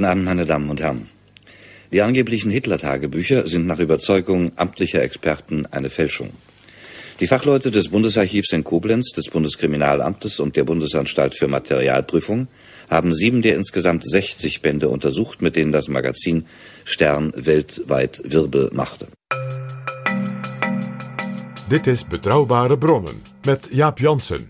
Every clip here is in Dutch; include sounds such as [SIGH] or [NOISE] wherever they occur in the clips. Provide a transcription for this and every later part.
Guten Abend, meine Damen und Herren. Die angeblichen Hitler-Tagebücher sind nach Überzeugung amtlicher Experten eine Fälschung. Die Fachleute des Bundesarchivs in Koblenz, des Bundeskriminalamtes und der Bundesanstalt für Materialprüfung haben sieben der insgesamt 60 Bände untersucht, mit denen das Magazin Stern weltweit Wirbel machte. Dit is Betrouwbare Bronnen met Jaap Jansen.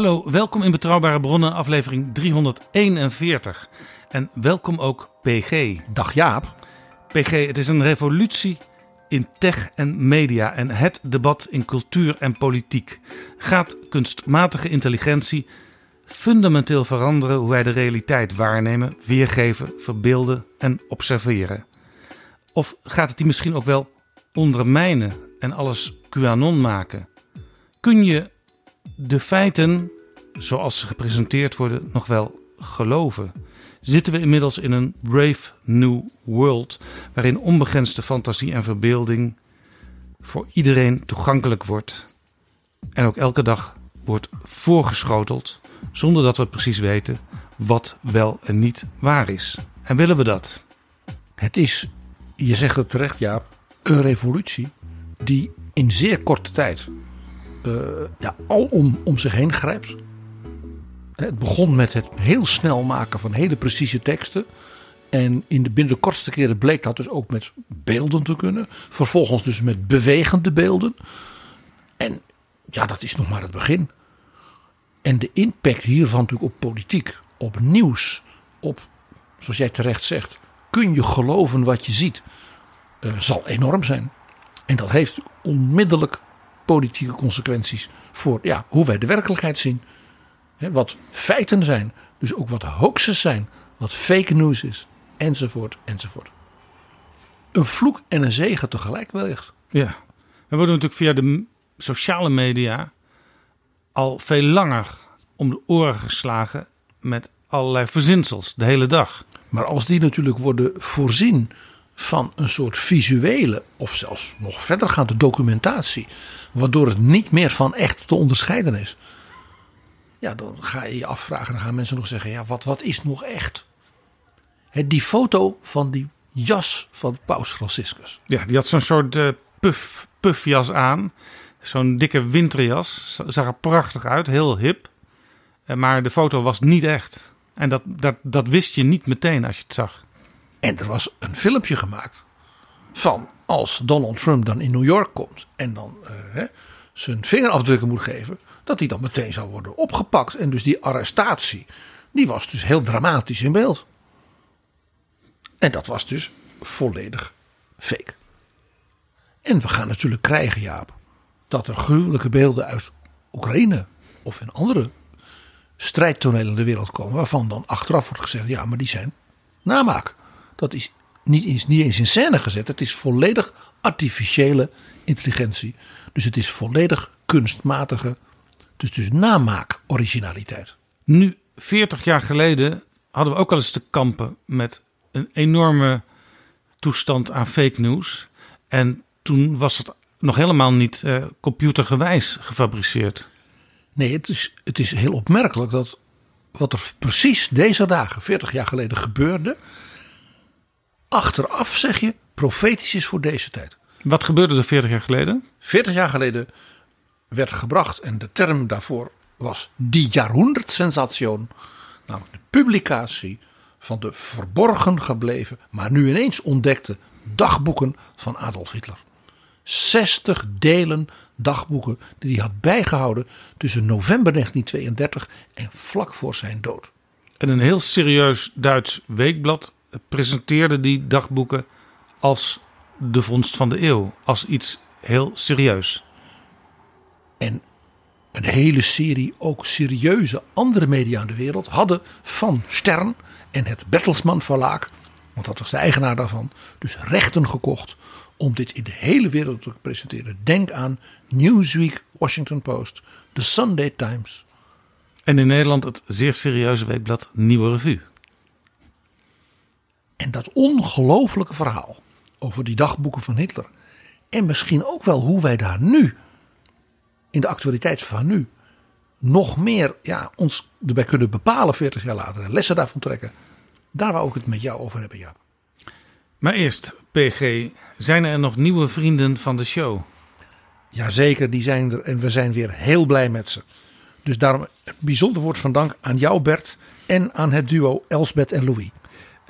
Hallo, welkom in Betrouwbare Bronnen, aflevering 341. En welkom ook PG. Dag Jaap. PG, het is een revolutie in tech en media en het debat in cultuur en politiek. Gaat kunstmatige intelligentie fundamenteel veranderen hoe wij de realiteit waarnemen, weergeven, verbeelden en observeren? Of gaat het die misschien ook wel ondermijnen en alles QAnon maken? Kun je de feiten, zoals ze gepresenteerd worden, nog wel geloven? Zitten we inmiddels in een brave new world waarin onbegrensde fantasie en verbeelding voor iedereen toegankelijk wordt en ook elke dag wordt voorgeschoteld zonder dat we precies weten wat wel en niet waar is? En willen we dat? Het is, je zegt het terecht Jaap, een revolutie die in zeer korte tijd uh, ja, al om, om zich heen grijpt. Het begon met het heel snel maken van hele precieze teksten. En in de binnen de kortste keren bleek dat dus ook met beelden te kunnen. Vervolgens dus met bewegende beelden. En ja, dat is nog maar het begin. En de impact hiervan natuurlijk op politiek, op nieuws, op, zoals jij terecht zegt, kun je geloven wat je ziet, uh, zal enorm zijn. En dat heeft onmiddellijk politieke consequenties voor ja, hoe wij de werkelijkheid zien. He, wat feiten zijn, dus ook wat hoaxes zijn, wat fake news is, enzovoort, enzovoort. Een vloek en een zegen tegelijk wellicht. Ja, we worden natuurlijk via de sociale media al veel langer om de oren geslagen met allerlei verzinsels de hele dag. Maar als die natuurlijk worden voorzien van een soort visuele of zelfs nog verdergaande documentatie, waardoor het niet meer van echt te onderscheiden is. Ja, dan ga je je afvragen, dan gaan mensen nog zeggen, ja, wat, wat is nog echt? He, die foto van die jas van Paus Franciscus. Ja, die had zo'n soort uh, puff, puffjas aan. Zo'n dikke winterjas. Zag er prachtig uit, heel hip. Maar de foto was niet echt. En dat, dat, dat wist je niet meteen als je het zag. En er was een filmpje gemaakt van als Donald Trump dan in New York komt en dan uh, hè, zijn vingerafdrukken moet geven, dat hij dan meteen zou worden opgepakt. En dus die arrestatie, die was dus heel dramatisch in beeld. En dat was dus volledig fake. En we gaan natuurlijk krijgen, Jaap, dat er gruwelijke beelden uit Oekraïne of in andere strijdtonelen in de wereld komen, waarvan dan achteraf wordt gezegd, ja, maar die zijn namaak. Dat is niet eens, niet eens in scène gezet. Het is volledig artificiële intelligentie. Dus het is volledig kunstmatige, dus, dus namaak originaliteit. Nu, 40 jaar geleden, hadden we ook al eens te kampen met een enorme toestand aan fake news. En toen was het nog helemaal niet uh, computergewijs gefabriceerd. Nee, het is, het is heel opmerkelijk dat wat er precies deze dagen, 40 jaar geleden, gebeurde achteraf zeg je profetisch is voor deze tijd. Wat gebeurde er 40 jaar geleden? 40 jaar geleden werd gebracht en de term daarvoor was die jahrhundertsensation. Namelijk de publicatie van de verborgen gebleven, maar nu ineens ontdekte dagboeken van Adolf Hitler. 60 delen dagboeken die hij had bijgehouden tussen november 1932 en vlak voor zijn dood. En een heel serieus Duits weekblad presenteerde die dagboeken als de vondst van de eeuw. Als iets heel serieus. En een hele serie ook serieuze andere media in de wereld hadden van Stern en het Bertelsmann Verlaag, want dat was de eigenaar daarvan, dus rechten gekocht om dit in de hele wereld te presenteren. Denk aan Newsweek, Washington Post, The Sunday Times. En in Nederland het zeer serieuze weekblad Nieuwe Revue. En dat ongelofelijke verhaal over die dagboeken van Hitler. En misschien ook wel hoe wij daar nu, in de actualiteit van nu, nog meer ja, ons erbij kunnen bepalen 40 jaar later. Lessen daarvan trekken. Daar wou ik het met jou over hebben, Jaap. Maar eerst, PG, zijn er nog nieuwe vrienden van de show? Jazeker, die zijn er en we zijn weer heel blij met ze. Dus daarom een bijzonder woord van dank aan jou Bert en aan het duo Elsbeth en Louis.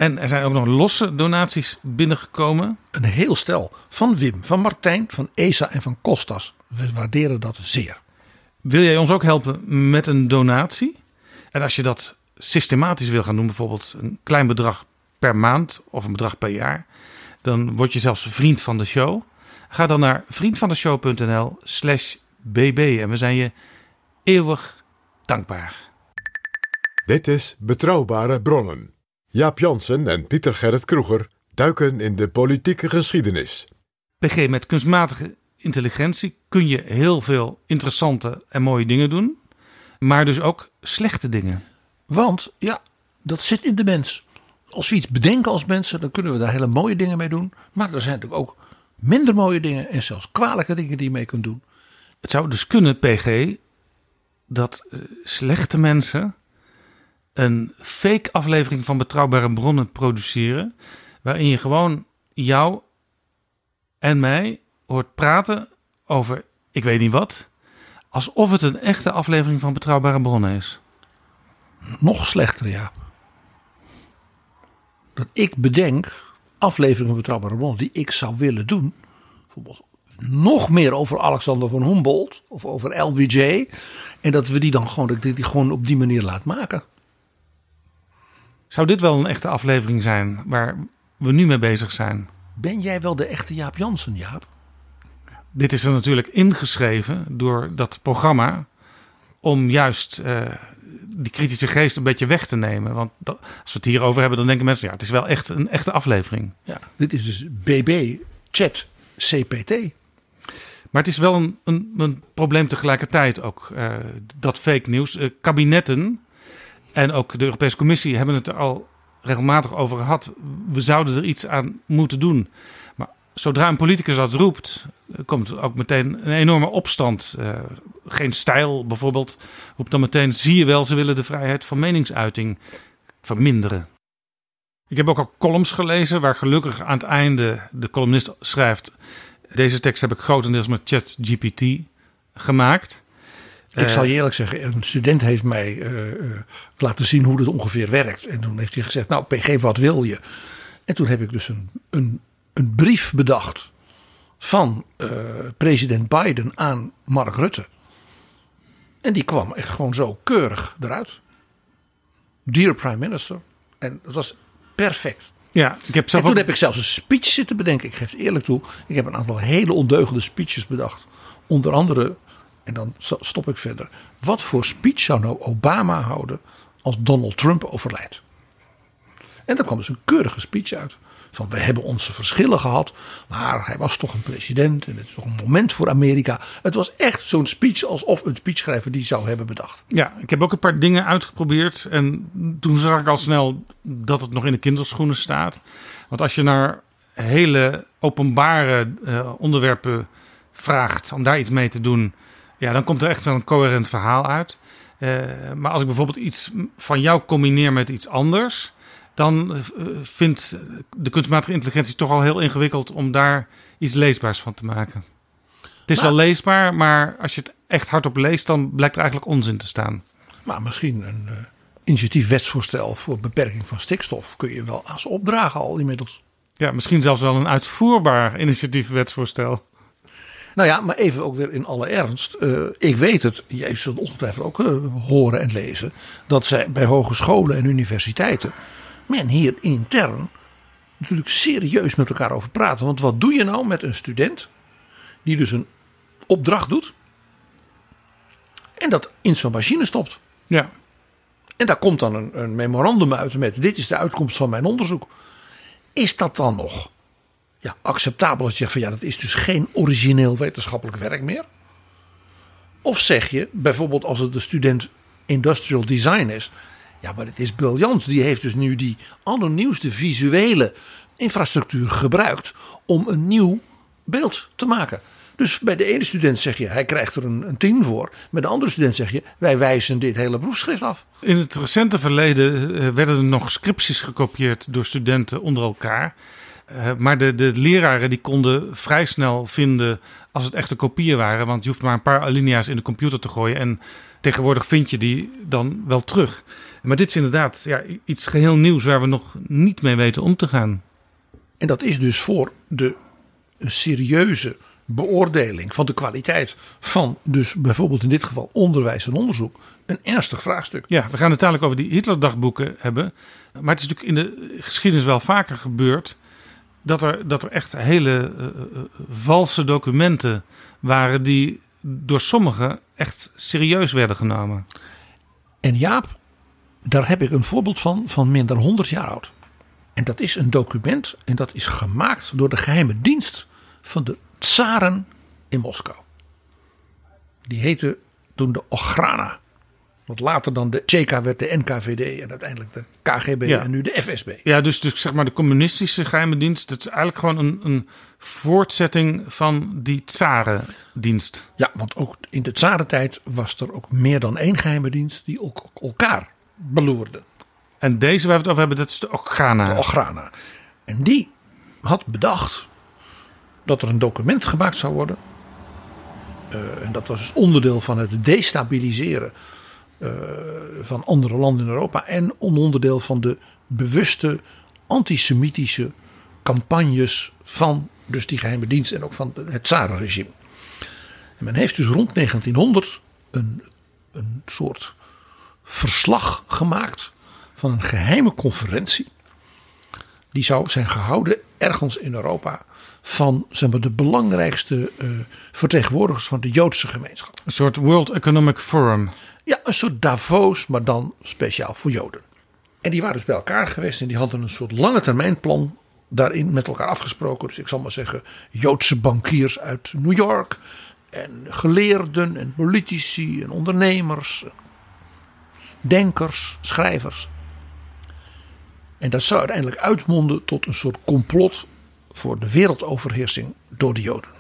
En er zijn ook nog losse donaties binnengekomen. Een heel stel van Wim, van Martijn, van Esa en van Kostas. We waarderen dat zeer. Wil jij ons ook helpen met een donatie? En als je dat systematisch wil gaan doen, bijvoorbeeld een klein bedrag per maand of een bedrag per jaar, dan word je zelfs vriend van de show. Ga dan naar vriendvandeshow.nl slash bb en we zijn je eeuwig dankbaar. Dit is Betrouwbare Bronnen. Jaap Jansen en Pieter Gerrit Kroeger duiken in de politieke geschiedenis. PG, met kunstmatige intelligentie kun je heel veel interessante en mooie dingen doen, maar dus ook slechte dingen. Want ja, dat zit in de mens. Als we iets bedenken als mensen, dan kunnen we daar hele mooie dingen mee doen. Maar er zijn natuurlijk ook minder mooie dingen en zelfs kwalijke dingen die je mee kunt doen. Het zou dus kunnen, PG, dat eh, slechte mensen een fake aflevering van betrouwbare bronnen produceren. Waarin je gewoon jou en mij hoort praten over ik weet niet wat. Alsof het een echte aflevering van betrouwbare bronnen is. Nog slechter, ja. Dat ik bedenk afleveringen van betrouwbare bronnen die ik zou willen doen. Bijvoorbeeld nog meer over Alexander van Humboldt of over LBJ. En dat we die dan gewoon, die gewoon op die manier laat maken. Zou dit wel een echte aflevering zijn waar we nu mee bezig zijn? Ben jij wel de echte Jaap Jansen, Jaap? Dit is er natuurlijk ingeschreven door dat programma om juist eh, die kritische geest een beetje weg te nemen. Want dat, als we het hierover hebben, dan denken mensen, ja, het is wel echt een echte aflevering. Ja, dit is dus BB Chat CPT. Maar het is wel een, een, een probleem tegelijkertijd ook, eh, dat fake nieuws. Eh, kabinetten en ook de Europese Commissie hebben het er al regelmatig over gehad. We zouden er iets aan moeten doen. Maar zodra een politicus dat roept, eh, komt ook meteen een enorme opstand. Uh, geen stijl bijvoorbeeld roept dan meteen, zie je wel, ze willen de vrijheid van meningsuiting verminderen. Ik heb ook al columns gelezen waar gelukkig aan het einde de columnist schrijft... Deze tekst heb ik grotendeels met ChatGPT gemaakt. Ik zal je eerlijk zeggen, een student heeft mij uh, laten zien hoe dit ongeveer werkt. En toen heeft hij gezegd, nou PG, wat wil je? En toen heb ik dus een, een, een brief bedacht van uh, president Biden aan Mark Rutte. En die kwam echt gewoon zo keurig eruit. Dear Prime Minister. En dat was perfect. Ja, ik heb zelf en toen ook... heb ik zelfs een speech zitten bedenken. Ik geef het eerlijk toe. Ik heb een aantal hele ondeugende speeches bedacht. Onder andere, en dan stop ik verder. Wat voor speech zou nou Obama houden als Donald Trump overlijdt? En daar kwam dus een keurige speech uit. Van we hebben onze verschillen gehad, maar hij was toch een president en het is toch een moment voor Amerika. Het was echt zo'n speech alsof een speechschrijver die zou hebben bedacht. Ja, ik heb ook een paar dingen uitgeprobeerd en toen zag ik al snel dat het nog in de kinderschoenen staat. Want als je naar hele openbare uh, onderwerpen vraagt om daar iets mee te doen, ja, dan komt er echt wel een coherent verhaal uit. Uh, maar als ik bijvoorbeeld iets van jou combineer met iets anders, dan uh, vindt de kunstmatige intelligentie toch al heel ingewikkeld om daar iets leesbaars van te maken. Het is Maar- wel leesbaar, maar als je het echt hardop leest, dan blijkt er eigenlijk onzin te staan. Maar misschien een eh, initiatief wetsvoorstel voor beperking van stikstof kun je wel als opdragen al inmiddels. Ja, misschien zelfs wel een uitvoerbaar initiatief wetsvoorstel. Nou ja, maar even ook weer in alle ernst. Uh, ik weet het, jij zult ongetwijfeld ook uh, horen en lezen. Dat zij bij hogescholen en universiteiten. men hier intern. natuurlijk serieus met elkaar over praten. Want wat doe je nou met een student. die dus een opdracht doet. en dat in zo'n machine stopt? Ja. En daar komt dan een, een memorandum uit met: dit is de uitkomst van mijn onderzoek. Is dat dan nog ja, acceptabel dat je zegt van ja, dat is dus geen origineel wetenschappelijk werk meer? Of zeg je bijvoorbeeld als het de student industrial design is, ja, maar het is briljant. Die heeft dus nu die allernieuwste visuele infrastructuur gebruikt om een nieuw beeld te maken. Dus bij de ene student zeg je, hij krijgt er een, een tien voor. Met de andere student zeg je, wij wijzen dit hele proefschrift af. In het recente verleden eh, werden er nog scripties gekopieerd door studenten onder elkaar. Eh, maar de, de leraren die konden vrij snel vinden als het echte kopieën waren. Want je hoeft maar een paar alinea's in de computer te gooien. En tegenwoordig vind je die dan wel terug. Maar dit is inderdaad ja, iets geheel nieuws waar we nog niet mee weten om te gaan. En dat is dus voor de serieuze beoordeling van de kwaliteit van dus bijvoorbeeld in dit geval onderwijs en onderzoek een ernstig vraagstuk. Ja, we gaan het dadelijk over die Hitlerdagboeken hebben. Maar het is natuurlijk in de geschiedenis wel vaker gebeurd dat er, dat er echt hele uh, valse documenten waren die door sommigen echt serieus werden genomen. En Jaap, daar heb ik een voorbeeld van van minder dan 100 jaar oud. En dat is een document en dat is gemaakt door de geheime dienst van de tsaren in Moskou. Die heette toen de Ochrana. Wat later dan de CK werd de NKVD en uiteindelijk de KGB en nu de FSB. Ja, dus, dus zeg maar de communistische geheime dienst. Dat is eigenlijk gewoon een, een voortzetting van die tsarendienst. Ja, want ook in de tsarentijd was er ook meer dan één geheime dienst die ook elkaar beloerden. En deze waar we het over hebben, dat is de Ochrana. De Ochrana. En die had bedacht dat er een document gemaakt zou worden. Uh, en dat was dus onderdeel van het destabiliseren van andere landen in Europa. En onderdeel van de bewuste antisemitische campagnes van dus die geheime dienst en ook van het Tsarenregime. En men heeft dus rond 1900 een, een soort verslag gemaakt van een geheime conferentie. Die zou zijn gehouden ergens in Europa van zeg maar, de belangrijkste uh, vertegenwoordigers van de Joodse gemeenschap. Een soort World Economic Forum. Ja, een soort Davos, maar dan speciaal voor Joden. En die waren dus bij elkaar geweest en die hadden een soort lange termijn plan daarin met elkaar afgesproken. Dus ik zal maar zeggen, Joodse bankiers uit New York. En geleerden en politici en ondernemers. Denkers, schrijvers. En dat zou uiteindelijk uitmonden tot een soort complot voor de wereldoverheersing door de Joden.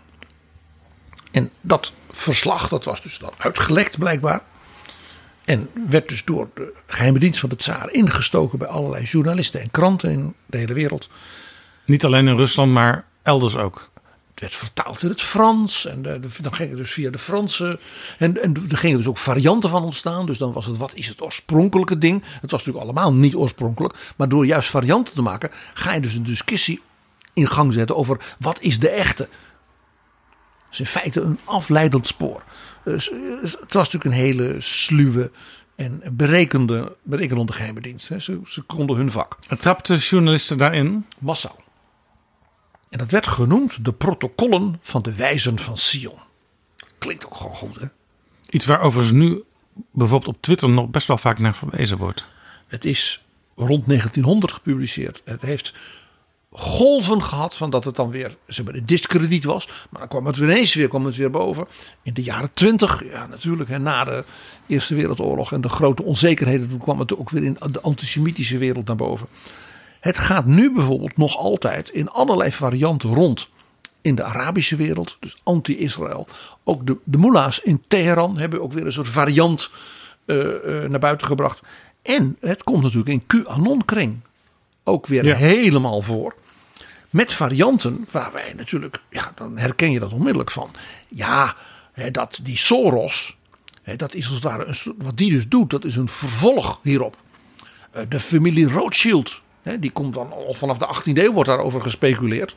En dat verslag, dat was dus dan uitgelekt blijkbaar. En werd dus door de geheime dienst van de tsaar ingestoken bij allerlei journalisten en kranten in de hele wereld. Niet alleen in Rusland, maar elders ook. Het werd vertaald in het Frans. En de, dan ging het dus via de Franse. En, en er gingen dus ook varianten van ontstaan. Dus dan was het, wat is het oorspronkelijke ding? Het was natuurlijk allemaal niet oorspronkelijk. Maar door juist varianten te maken, ga je dus een discussie in gang zetten over wat is de echte. Dat is in feite een afleidend spoor. Dus, het was natuurlijk een hele sluwe en berekende, berekenende geheime dienst. Ze, ze konden hun vak. En trapte journalisten daarin? Massaal. En dat werd genoemd de protocollen van de wijzen van Sion. Klinkt ook gewoon goed, hè? Iets waar overigens nu bijvoorbeeld op Twitter nog best wel vaak naar verwezen wordt. Het is rond 1900 gepubliceerd. Het heeft golven gehad van dat het dan weer ze een discrediet was. Maar dan kwam het ineens weer, kwam het weer boven. In de jaren twintig, ja natuurlijk, hè, na de Eerste Wereldoorlog en de grote onzekerheden, toen kwam het ook weer in de antisemitische wereld naar boven. Het gaat nu bijvoorbeeld nog altijd in allerlei varianten rond. In de Arabische wereld, dus anti-Israël. Ook de, de mullahs in Teheran hebben ook weer een soort variant uh, uh, naar buiten gebracht. En het komt natuurlijk in QAnon-kring ook weer helemaal voor. Met varianten waar wij natuurlijk, ja, dan herken je dat onmiddellijk van. Ja, hè, dat die Soros, hè, dat is als het ware, een, wat die dus doet, dat is een vervolg hierop. Uh, de familie Rothschild, hè, die komt dan al vanaf de 18e eeuw, wordt daarover gespeculeerd.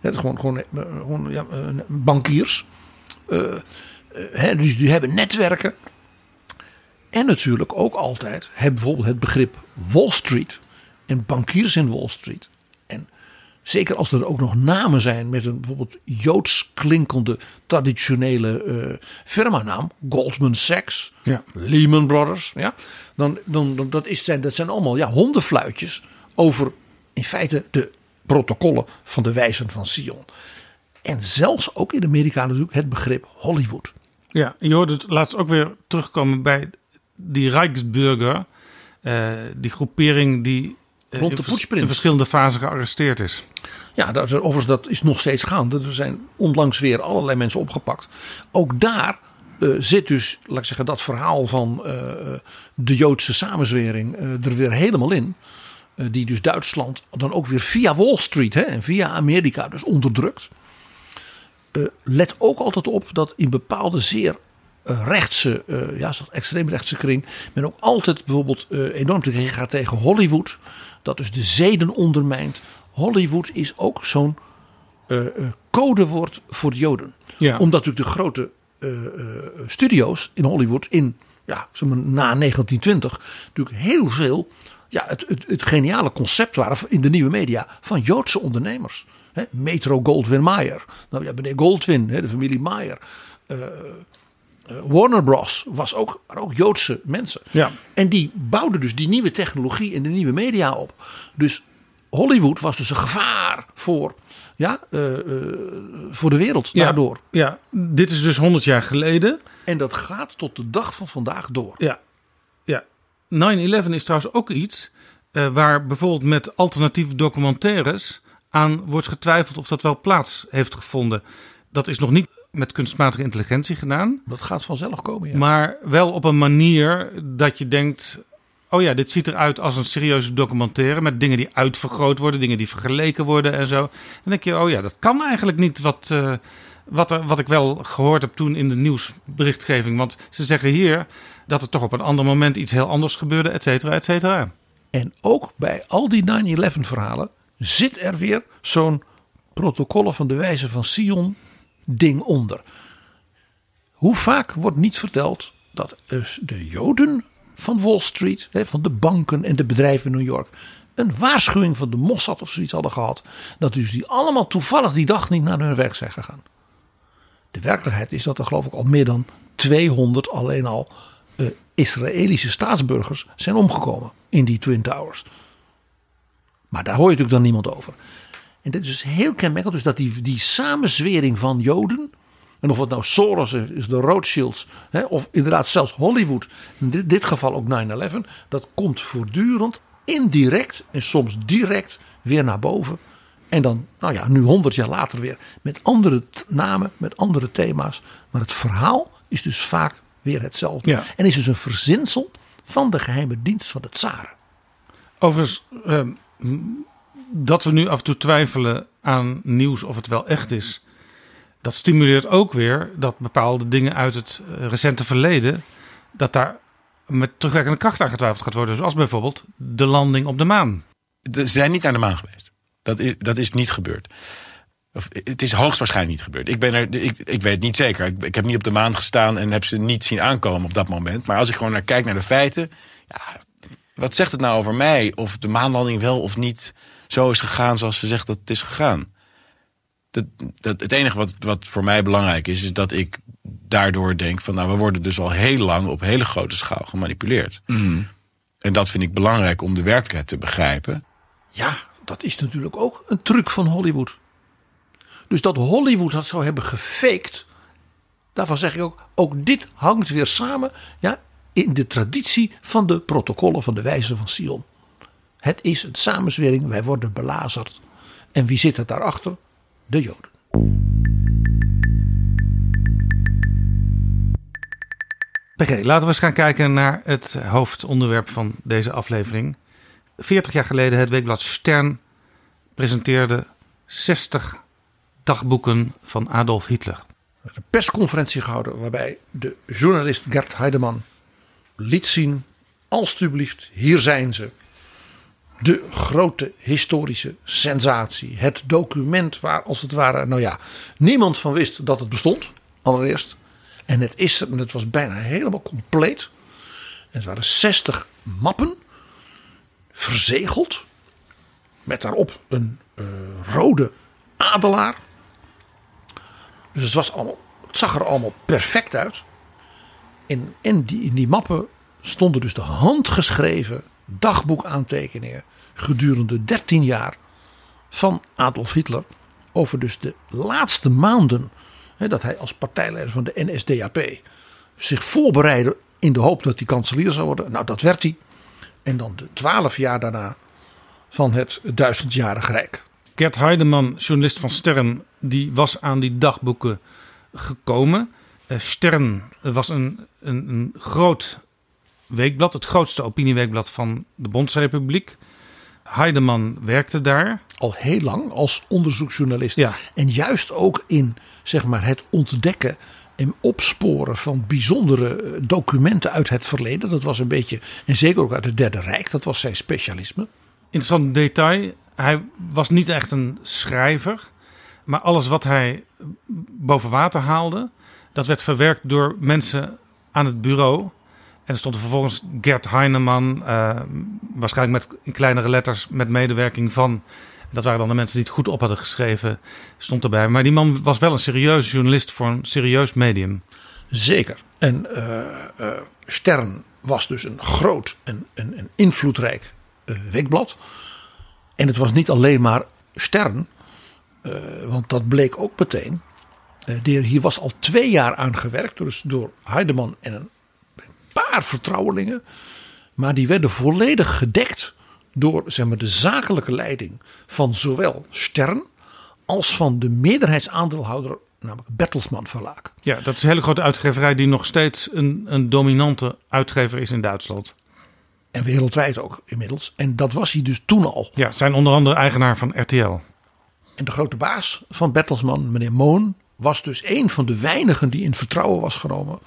Het is gewoon, gewoon, eh, gewoon ja, bankiers. Uh, uh, dus die hebben netwerken. En natuurlijk ook altijd bijvoorbeeld het begrip Wall Street en bankiers in Wall Street. Zeker als er ook nog namen zijn met een bijvoorbeeld joods klinkende traditionele uh, firmanaam, Goldman Sachs, ja. Lehman Brothers, ja, dan, dan, dan dat, is, dat zijn allemaal ja, hondenfluitjes over in feite de protocollen van de wijzen van Sion. En zelfs ook in Amerika natuurlijk het begrip Hollywood. Ja, je hoort het laatst ook weer terugkomen bij die Rijksburger. Uh, die groepering die Rond de in, in verschillende fasen gearresteerd is. Ja, dat, overigens dat is nog steeds gaande. Er zijn onlangs weer allerlei mensen opgepakt. Ook daar uh, zit dus, laat ik zeggen, dat verhaal van de Joodse samenzwering er weer helemaal in. die dus Duitsland dan ook weer via Wall Street hè, en via Amerika dus onderdrukt. let ook altijd op dat in bepaalde zeer rechtse, ja, extreemrechtse kring. Men ook altijd bijvoorbeeld enorm tegen gaat tegen Hollywood. Dat dus de zeden ondermijnt. Hollywood is ook zo'n codewoord voor de Joden. Ja. Omdat natuurlijk de grote studio's in Hollywood in ja, zeg maar, na 1920 natuurlijk heel veel ja, het, het, het, geniale concept waren in de nieuwe media van Joodse ondernemers. He, Metro Goldwyn Mayer. Nou ja, meneer Goldwyn, he, de familie Mayer. Uh, eh, Warner Bros. was ook, ook Joodse mensen. Ja. En die bouwden dus die nieuwe technologie en de nieuwe media op. Dus Hollywood was dus een gevaar voor, ja, uh, uh, voor de wereld ja, daardoor. Ja, dit is dus 100 jaar geleden. En dat gaat tot de dag van vandaag door. Ja, ja. 9-11 is trouwens ook iets uh, waar bijvoorbeeld met alternatieve documentaires aan wordt getwijfeld of dat wel plaats heeft gevonden. Dat is nog niet met kunstmatige intelligentie gedaan. Dat gaat vanzelf komen, ja. Maar wel op een manier dat je denkt... oh ja, dit ziet eruit als een serieuze documentaire... met dingen die uitvergroot worden, dingen die vergeleken worden en zo. Dan denk je, oh ja, dat kan eigenlijk niet wat... Uh, wat, er, wat ik wel gehoord heb toen in de nieuwsberichtgeving. Want ze zeggen hier dat er toch op een ander moment iets heel anders gebeurde, et cetera, et cetera. En ook bij al die 9-11 verhalen zit er weer zo'n protocollen van de wijze van Sion ding onder. Hoe vaak wordt niet verteld dat dus de Joden van Wall Street, van de banken en de bedrijven in New York, een waarschuwing van de Mossad of zoiets hadden gehad. Dat dus die allemaal toevallig die dag niet naar hun werk zijn gegaan. De werkelijkheid is dat er geloof ik al meer dan 200 alleen al uh, Israëlische staatsburgers zijn omgekomen in die Twin Towers. Maar daar hoor je natuurlijk dan niemand over. En dit is dus heel kenmerkend. Dus dat die, die samenzwering van Joden. En of het nou Soros is, de Rothschilds. Hè, of inderdaad zelfs Hollywood. In dit, dit geval ook 9-11. Dat komt voortdurend indirect en soms direct weer naar boven. En dan, nou ja, nu honderd jaar later weer met andere namen, met andere thema's. Maar het verhaal is dus vaak weer hetzelfde. En is dus een verzinsel van de geheime dienst van de tsaren. Overigens, uh, dat we nu af en toe twijfelen aan nieuws of het wel echt is. Dat stimuleert ook weer dat bepaalde dingen uit het eh, recente verleden. dat daar met terugwerkende kracht aan getwijfeld gaat worden. Zoals bijvoorbeeld de landing op de maan. Ze zijn niet naar de maan geweest. Dat is, dat is niet gebeurd. Of, het is hoogstwaarschijnlijk niet gebeurd. Ik, ben er, ik, ik weet niet zeker. Ik, ik, heb niet op de maan gestaan en heb ze niet zien aankomen op dat moment. Maar als ik gewoon naar kijk naar de feiten. Ja, wat zegt het nou over mij? Of de maanlanding wel of niet zo is gegaan zoals ze zegt dat het is gegaan. Dat, dat, het enige wat, wat voor mij belangrijk is, is dat ik daardoor denk van nou, we worden dus al heel lang op hele grote schaal gemanipuleerd. Mhm. En dat vind ik belangrijk om de werkelijkheid te begrijpen. Ja, dat is natuurlijk ook een truc van Hollywood. Dus dat Hollywood dat zou hebben gefaked, daarvan zeg ik ook, ook dit hangt weer samen ja, in de traditie van de protocollen van de wijze van Sion. Het is een samenzwering, wij worden belazerd. En wie zit er daarachter? De Joden. PG, laten we eens gaan kijken naar het hoofdonderwerp van deze aflevering. 40 jaar geleden het weekblad Stern presenteerde 60 dagboeken van Adolf Hitler. Een persconferentie gehouden waarbij de journalist Gert Heideman liet zien: alstublieft, hier zijn ze de grote historische sensatie. Het document waar als het ware, nou ja, niemand van wist dat het bestond. allereerst. En het, is, er- en het was bijna helemaal compleet. En het waren 60 mappen, verzegeld. Met daarop een eh, rode adelaar. Dus het, was allemaal, het zag er allemaal perfect uit. In, in, die, in die mappen stonden dus de handgeschreven dagboekaantekeningen gedurende 13 jaar van Adolf Hitler over dus de laatste maanden hè, dat hij als partijleider van de NSDAP zich voorbereidde in de hoop dat hij kanselier zou worden. Nou, dat werd hij. En dan de 12 jaar daarna van het duizendjarig rijk. Gert Heideman, journalist van Stern, die was aan die dagboeken gekomen. Eh, Stern was een, een, een groot weekblad, het grootste opinieweekblad van de Bondsrepubliek. Heideman werkte daar. Al heel lang als onderzoeksjournalist. Ja. En juist ook in zeg maar, het ontdekken en opsporen van bijzondere eh, documenten uit het verleden. Dat was een beetje, en zeker ook uit het Derde Rijk, dat was zijn specialisme. Interessant detail. Hij was niet echt een schrijver. Maar alles wat hij boven water haalde, dat werd verwerkt door mensen aan het bureau. En er stond er vervolgens Gert Heineman, eh, waarschijnlijk met in kleinere letters, met medewerking van. Dat waren dan de mensen die het goed op hadden geschreven, stond erbij. Maar die man was wel een serieus journalist voor een serieus medium. Zeker. En eh, eh, Stern was dus een groot en een, een invloedrijk weekblad. En het was niet alleen maar Stern, want dat bleek ook meteen. Hier was al twee jaar aan gewerkt, dus door Heideman en een paar vertrouwelingen. Maar die werden volledig gedekt door zeg maar, de zakelijke leiding van zowel Stern als van de meerderheidsaandeelhouder, namelijk Bertelsmann Verlaag. Ja, dat is een hele grote uitgeverij die nog steeds een, een dominante uitgever is in Duitsland. En wereldwijd ook inmiddels. En dat was hij dus toen al. Ja, zijn onder andere eigenaar van RTL. En de grote baas van Bertelsmann, meneer Moon, was dus een van de weinigen die in vertrouwen was genomen.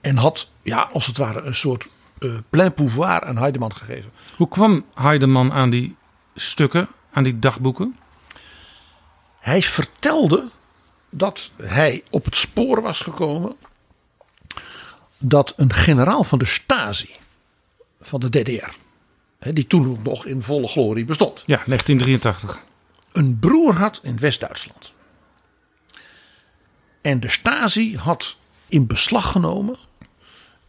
En had, ja, als het ware, een soort eh plein pouvoir aan Heidemann gegeven. Hoe kwam Heideman aan die stukken, aan die dagboeken? Hij vertelde dat hij op het spoor was gekomen dat een generaal van de Stasi, van de DDR, hè, die toen nog in volle glorie bestond, Ja, 1983. een broer had in West-Duitsland. En de Stasi had in beslag genomen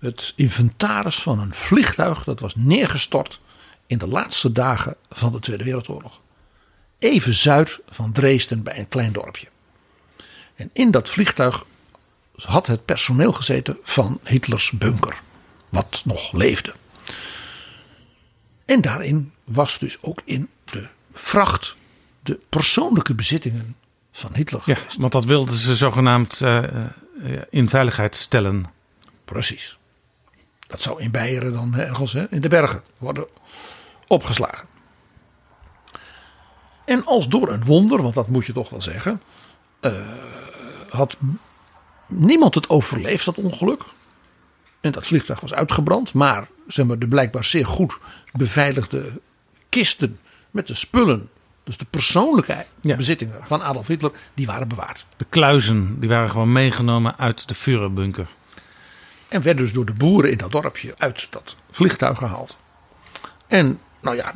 het inventaris van een vliegtuig dat was neergestort in de laatste dagen van de Tweede Wereldoorlog. Even zuid van Dresden bij een klein dorpje. En in dat vliegtuig had het personeel gezeten van Hitlers bunker, wat nog leefde. En daarin was dus ook in de vracht de persoonlijke bezittingen van Hitler Ja, geweest. want dat wilden ze zogenaamd eh, eh, in veiligheid stellen. Precies. Dat zou in Beieren dan ergens hè, in de bergen worden opgeslagen. En als door een wonder, want dat moet je toch wel zeggen, eh, had niemand het overleefd, dat ongeluk. En dat vliegtuig was uitgebrand, maar, zeg maar de blijkbaar zeer goed beveiligde kisten met de spullen, dus de persoonlijke Ja. bezittingen van Adolf Hitler, die waren bewaard. De kluizen die waren gewoon meegenomen uit de Führerbunker. En werden dus door de boeren in dat dorpje uit dat vliegtuig gehaald. En nou ja,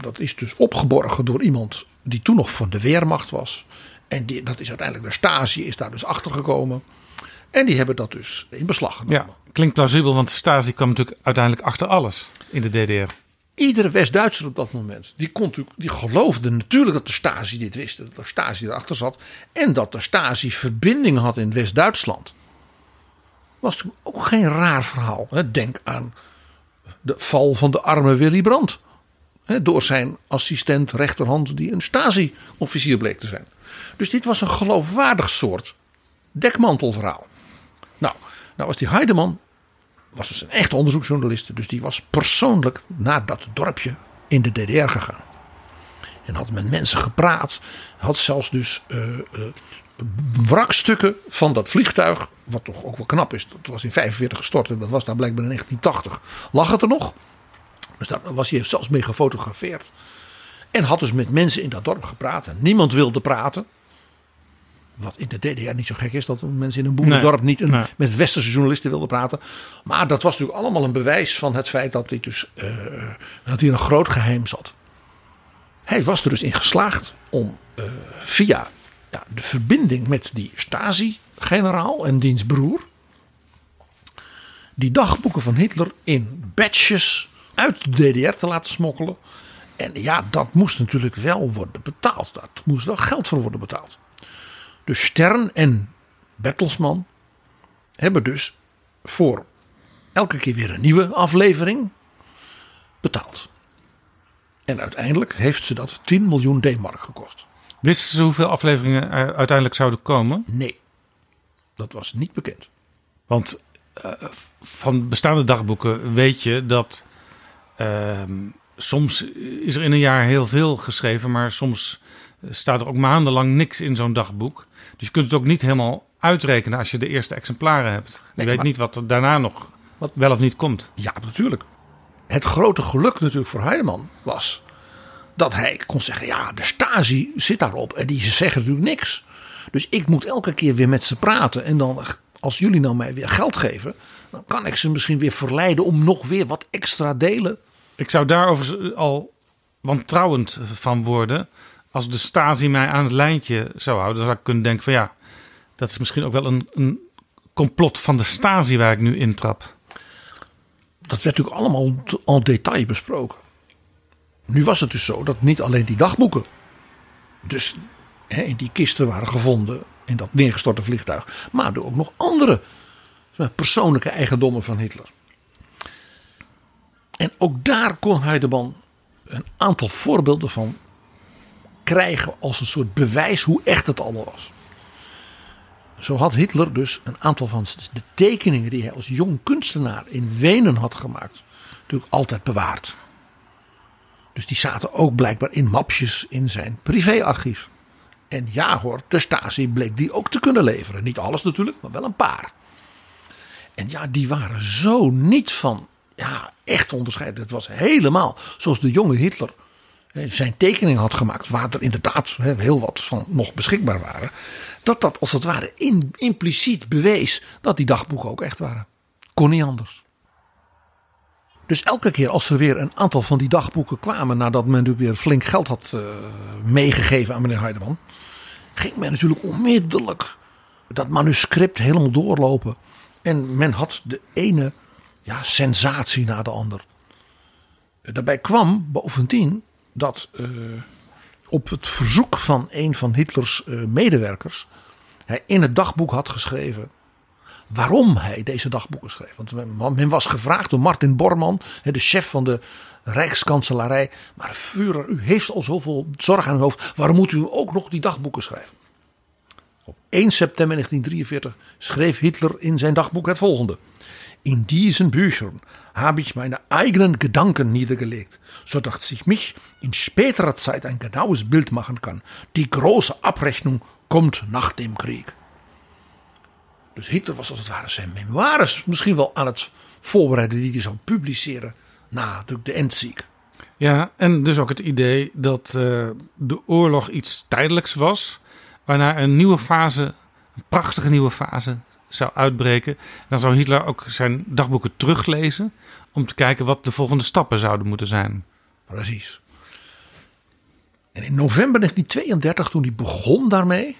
dat is dus opgeborgen door iemand die toen nog van de Weermacht was. En die, dat is uiteindelijk de Stasi is daar dus achter gekomen. En die hebben dat dus in beslag genomen. Ja, klinkt plausibel, want de Stasi kwam natuurlijk uiteindelijk achter alles in de DDR. Iedere West-Duitser op dat moment, die, kon, natuurlijk- die geloofde natuurlijk dat de Stasi dit wist. Dat de Stasi erachter zat. En dat de Stasi verbinding had in West-Duitsland. Was natuurlijk ook geen raar verhaal. Denk aan de val van de arme Willy Brandt. Door zijn assistent rechterhand die een Stasi-officier bleek te zijn. Dus dit was een geloofwaardig soort dekmantelverhaal. Nou, nou was die Heideman was dus een echte onderzoeksjournalist. Dus die was persoonlijk naar dat dorpje in de DDR gegaan. En had met mensen gepraat. Had zelfs dus eh, eh, wrakstukken van dat vliegtuig. Wat toch ook wel knap is. Dat was in 45 gestort. En dat was daar blijkbaar in 1980. Lag het er nog. Dus daar was hij zelfs mee gefotografeerd. En had dus met mensen in dat dorp gepraat. En niemand wilde praten. Wat in de DDR niet zo gek is, dat mensen in een boerendorp Nee, niet een, nee. met westerse journalisten wilden praten. Maar dat was natuurlijk allemaal een bewijs van het feit dat, dit dus, eh, dat hier een groot geheim zat. Hij was er dus in geslaagd om eh, via ja, de verbinding met die Stasi-generaal en diens broer. die dagboeken van Hitler in batches uit de DDR te laten smokkelen. En ja, dat moest natuurlijk wel worden betaald. Daar moest wel geld voor worden betaald. Dus Stern en Bertelsmann hebben dus voor elke keer weer een nieuwe aflevering betaald. En uiteindelijk heeft ze dat 10 miljoen D-mark gekost. Wisten ze hoeveel afleveringen er uiteindelijk zouden komen? Nee, dat was niet bekend. Want eh, van bestaande dagboeken weet je dat ehm, soms is er in een jaar heel veel geschreven, maar soms staat er ook maandenlang niks in zo'n dagboek. Dus je kunt het ook niet helemaal uitrekenen als je de eerste exemplaren hebt. Je Nee, weet maar- niet wat er daarna nog Wat- wel of niet komt. Ja, natuurlijk. Het grote geluk natuurlijk voor Heideman was dat hij kon zeggen: ja, de Stasi zit daarop en die zeggen natuurlijk niks. Dus ik moet elke keer weer met ze praten. En dan, als jullie nou mij weer geld geven, dan kan ik ze misschien weer verleiden om nog weer wat extra delen. Ik zou daarover al wantrouwend van worden. Als de Stasi mij aan het lijntje zou houden, zou ik kunnen denken van ja, dat is misschien ook wel een, een complot van de Stasi waar ik nu intrap. Dat werd natuurlijk allemaal al detail besproken. Nu was het dus zo dat niet alleen die dagboeken, dus hè, in die kisten waren gevonden in dat neergestorte vliegtuig, maar ook nog andere persoonlijke eigendommen van Hitler. En ook daar kon Heideman een aantal voorbeelden van krijgen als een soort bewijs hoe echt het allemaal was. Zo had Hitler dus een aantal van de tekeningen die hij als jong kunstenaar in Wenen had gemaakt, natuurlijk altijd bewaard. Dus die zaten ook blijkbaar in mapjes in zijn privéarchief. En ja hoor, de Stasi bleek die ook te kunnen leveren. Niet alles natuurlijk, maar wel een paar. En ja, die waren zo niet van ja, echt onderscheiden. Het was helemaal zoals de jonge Hitler zijn tekening had gemaakt, waar er inderdaad heel wat van nog beschikbaar waren. Dat dat als het ware impliciet bewees dat die dagboeken ook echt waren. Kon niet anders. Dus elke keer als er weer een aantal van die dagboeken kwamen, nadat men natuurlijk weer flink geld had eh, meegegeven aan meneer Heideman, ging men natuurlijk onmiddellijk dat manuscript helemaal doorlopen. En men had de ene ja, sensatie na de ander. Daarbij kwam bovendien dat eh, op het verzoek van een van Hitlers eh, medewerkers hij in het dagboek had geschreven waarom hij deze dagboeken schreef. Want men- was gevraagd door Martin Bormann, de chef van de Rijkskanselarij. Maar Führer, u heeft al zoveel zorg aan uw hoofd. Waarom moet u ook nog die dagboeken schrijven? Op 1 september 1943 schreef Hitler in zijn dagboek het volgende. In diesen Büchern habe ich meine eigenen Gedanken niedergelegt, sodass ich mich in späterer Zeit ein genaues Bild machen kann. Die große Abrechnung kommt nach dem Krieg. Dus Hitler was als het ware zijn memoires misschien wel aan het voorbereiden die hij zou publiceren na natuurlijk de Endziek. Ja, en dus ook het idee dat eh, de oorlog iets tijdelijks was, waarna een nieuwe fase, een prachtige nieuwe fase, zou uitbreken. Dan zou Hitler ook zijn dagboeken teruglezen om te kijken wat de volgende stappen zouden moeten zijn. Precies. En in november 1932, toen hij begon daarmee,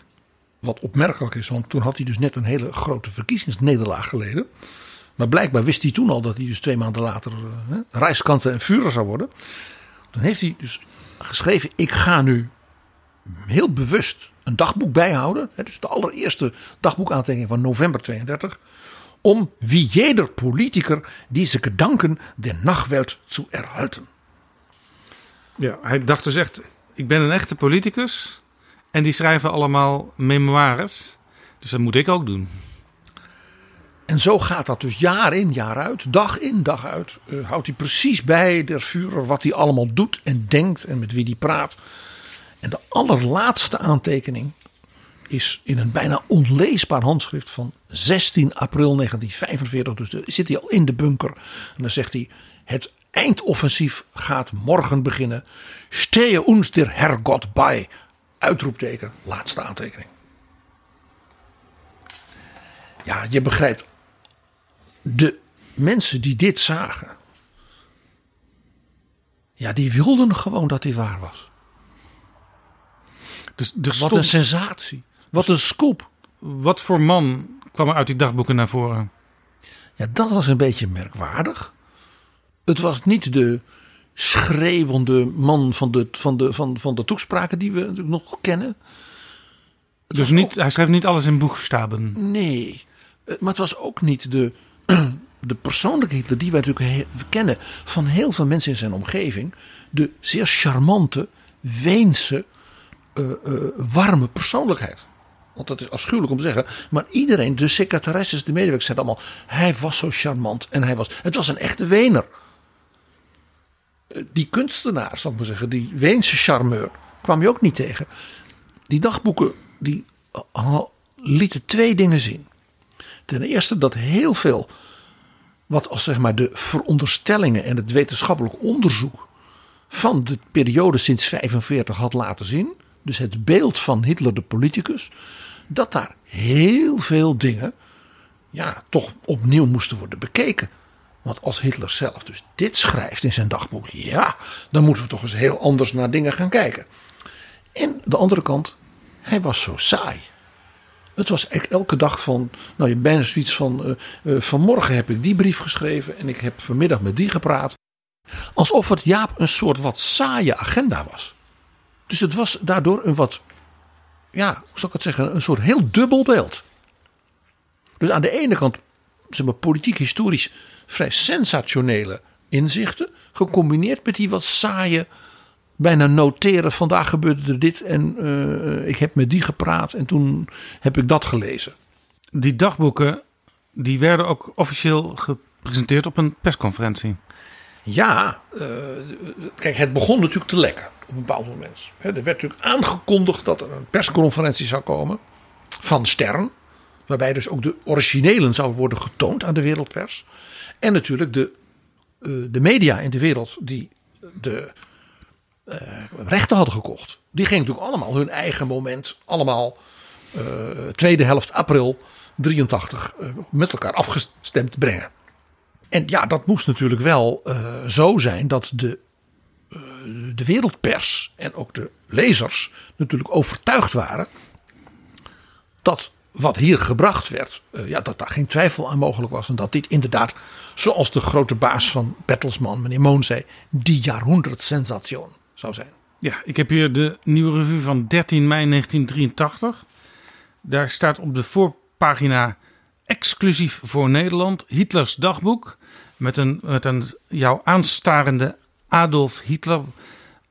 wat opmerkelijk is, want toen had hij dus net een hele grote verkiezingsnederlaag geleden. Maar blijkbaar wist hij toen al dat hij dus twee maanden later uh, Rijkskanten en Führer zou worden. Dan heeft hij dus geschreven, ik ga nu heel bewust een dagboek bijhouden. Hè, dus de allereerste dagboekaantekening van november 32. Om wie jeder Politiker deze gedanken der Nachwelt zu erhalten. Ja, hij dacht dus echt, ik ben een echte politicus en die schrijven allemaal memoires. Dus dat moet ik ook doen. En zo gaat dat dus jaar in, jaar uit, dag in, dag uit. Uh, houdt hij precies bij de Führer wat hij allemaal doet en denkt en met wie hij praat. En de allerlaatste aantekening is in een bijna onleesbaar handschrift van 16 april 1945. Dus zit hij al in de bunker. En dan zegt hij: Het eindoffensief gaat morgen beginnen. Stehe ons der Herrgott bij. Uitroepteken, laatste aantekening. ja, je begrijpt. De mensen die dit zagen. Ja, die wilden gewoon dat hij waar was. Dus Wat stond- een sensatie. Wat een scoop. wat voor man kwam er uit die dagboeken naar voren? Ja, dat was een beetje merkwaardig. Het was niet de schreeuwende man van de, van de, van, van de toespraken die we natuurlijk nog kennen. Dus niet, hij schreef niet alles in boegstaben. Nee, Eh, maar het was ook niet de, [CLEARS THROAT] de persoonlijke Hitler die wij natuurlijk kennen van heel veel mensen in zijn omgeving. De zeer charmante, Weense, eh, eh, warme persoonlijkheid. Want dat is afschuwelijk om te zeggen. Maar iedereen, de secretaresses, de medewerkers, zeiden allemaal... hij was zo charmant en hij was... Het was een echte Wener. Eh, Die kunstenaar, zal ik maar zeggen, die Weense charmeur... kwam je ook niet tegen. Die dagboeken die lieten twee dingen zien. Ten eerste dat heel veel wat als zeg maar de veronderstellingen en het wetenschappelijk onderzoek van de periode sinds 45 had laten zien, dus het beeld van Hitler de politicus, dat daar heel veel dingen ja, toch opnieuw moesten worden bekeken. Want als Hitler zelf dus dit schrijft in zijn dagboek, ja, dan moeten we toch eens heel anders naar dingen gaan kijken. En de andere kant, hij was zo saai. Het was eigenlijk elke dag van, nou je bijna zoiets van, eh, eh, vanmorgen heb ik die brief geschreven en ik heb vanmiddag met die gepraat. Alsof het Jaap een soort wat saaie agenda was. Dus het was daardoor een wat, ja, hoe zal ik het zeggen, een soort heel dubbel beeld. Dus aan de ene kant, zeg maar, politiek historisch vrij sensationele inzichten, gecombineerd met die wat saaie, bijna noteren, vandaag gebeurde er dit en eh, ik heb met die gepraat en toen heb ik dat gelezen. Die dagboeken die werden ook officieel gepresenteerd op een persconferentie. Ja, eh, kijk, het begon natuurlijk te lekken op een bepaald moment. Er werd natuurlijk aangekondigd dat er een persconferentie zou komen van Stern. Waarbij dus ook de originelen zou worden getoond aan de wereldpers. En natuurlijk de, eh, de media in de wereld die de eh, rechten hadden gekocht. Die gingen natuurlijk allemaal hun eigen moment, allemaal tweede helft april 83 eh, met elkaar afgestemd brengen. En ja, dat moest natuurlijk wel eh, zo zijn dat de, eh, de wereldpers en ook de lezers natuurlijk overtuigd waren dat wat hier gebracht werd, eh, ja, dat daar geen twijfel aan mogelijk was. En dat dit inderdaad, zoals de grote baas van Bertelsmann, meneer Moon, zei, die jaarhonderdsensation zou zijn. Ja, ik heb hier de nieuwe revue van 13 mei 1983. Daar staat op de voorpagina exclusief voor Nederland Hitlers dagboek. Met een, met een jou aanstarende Adolf Hitler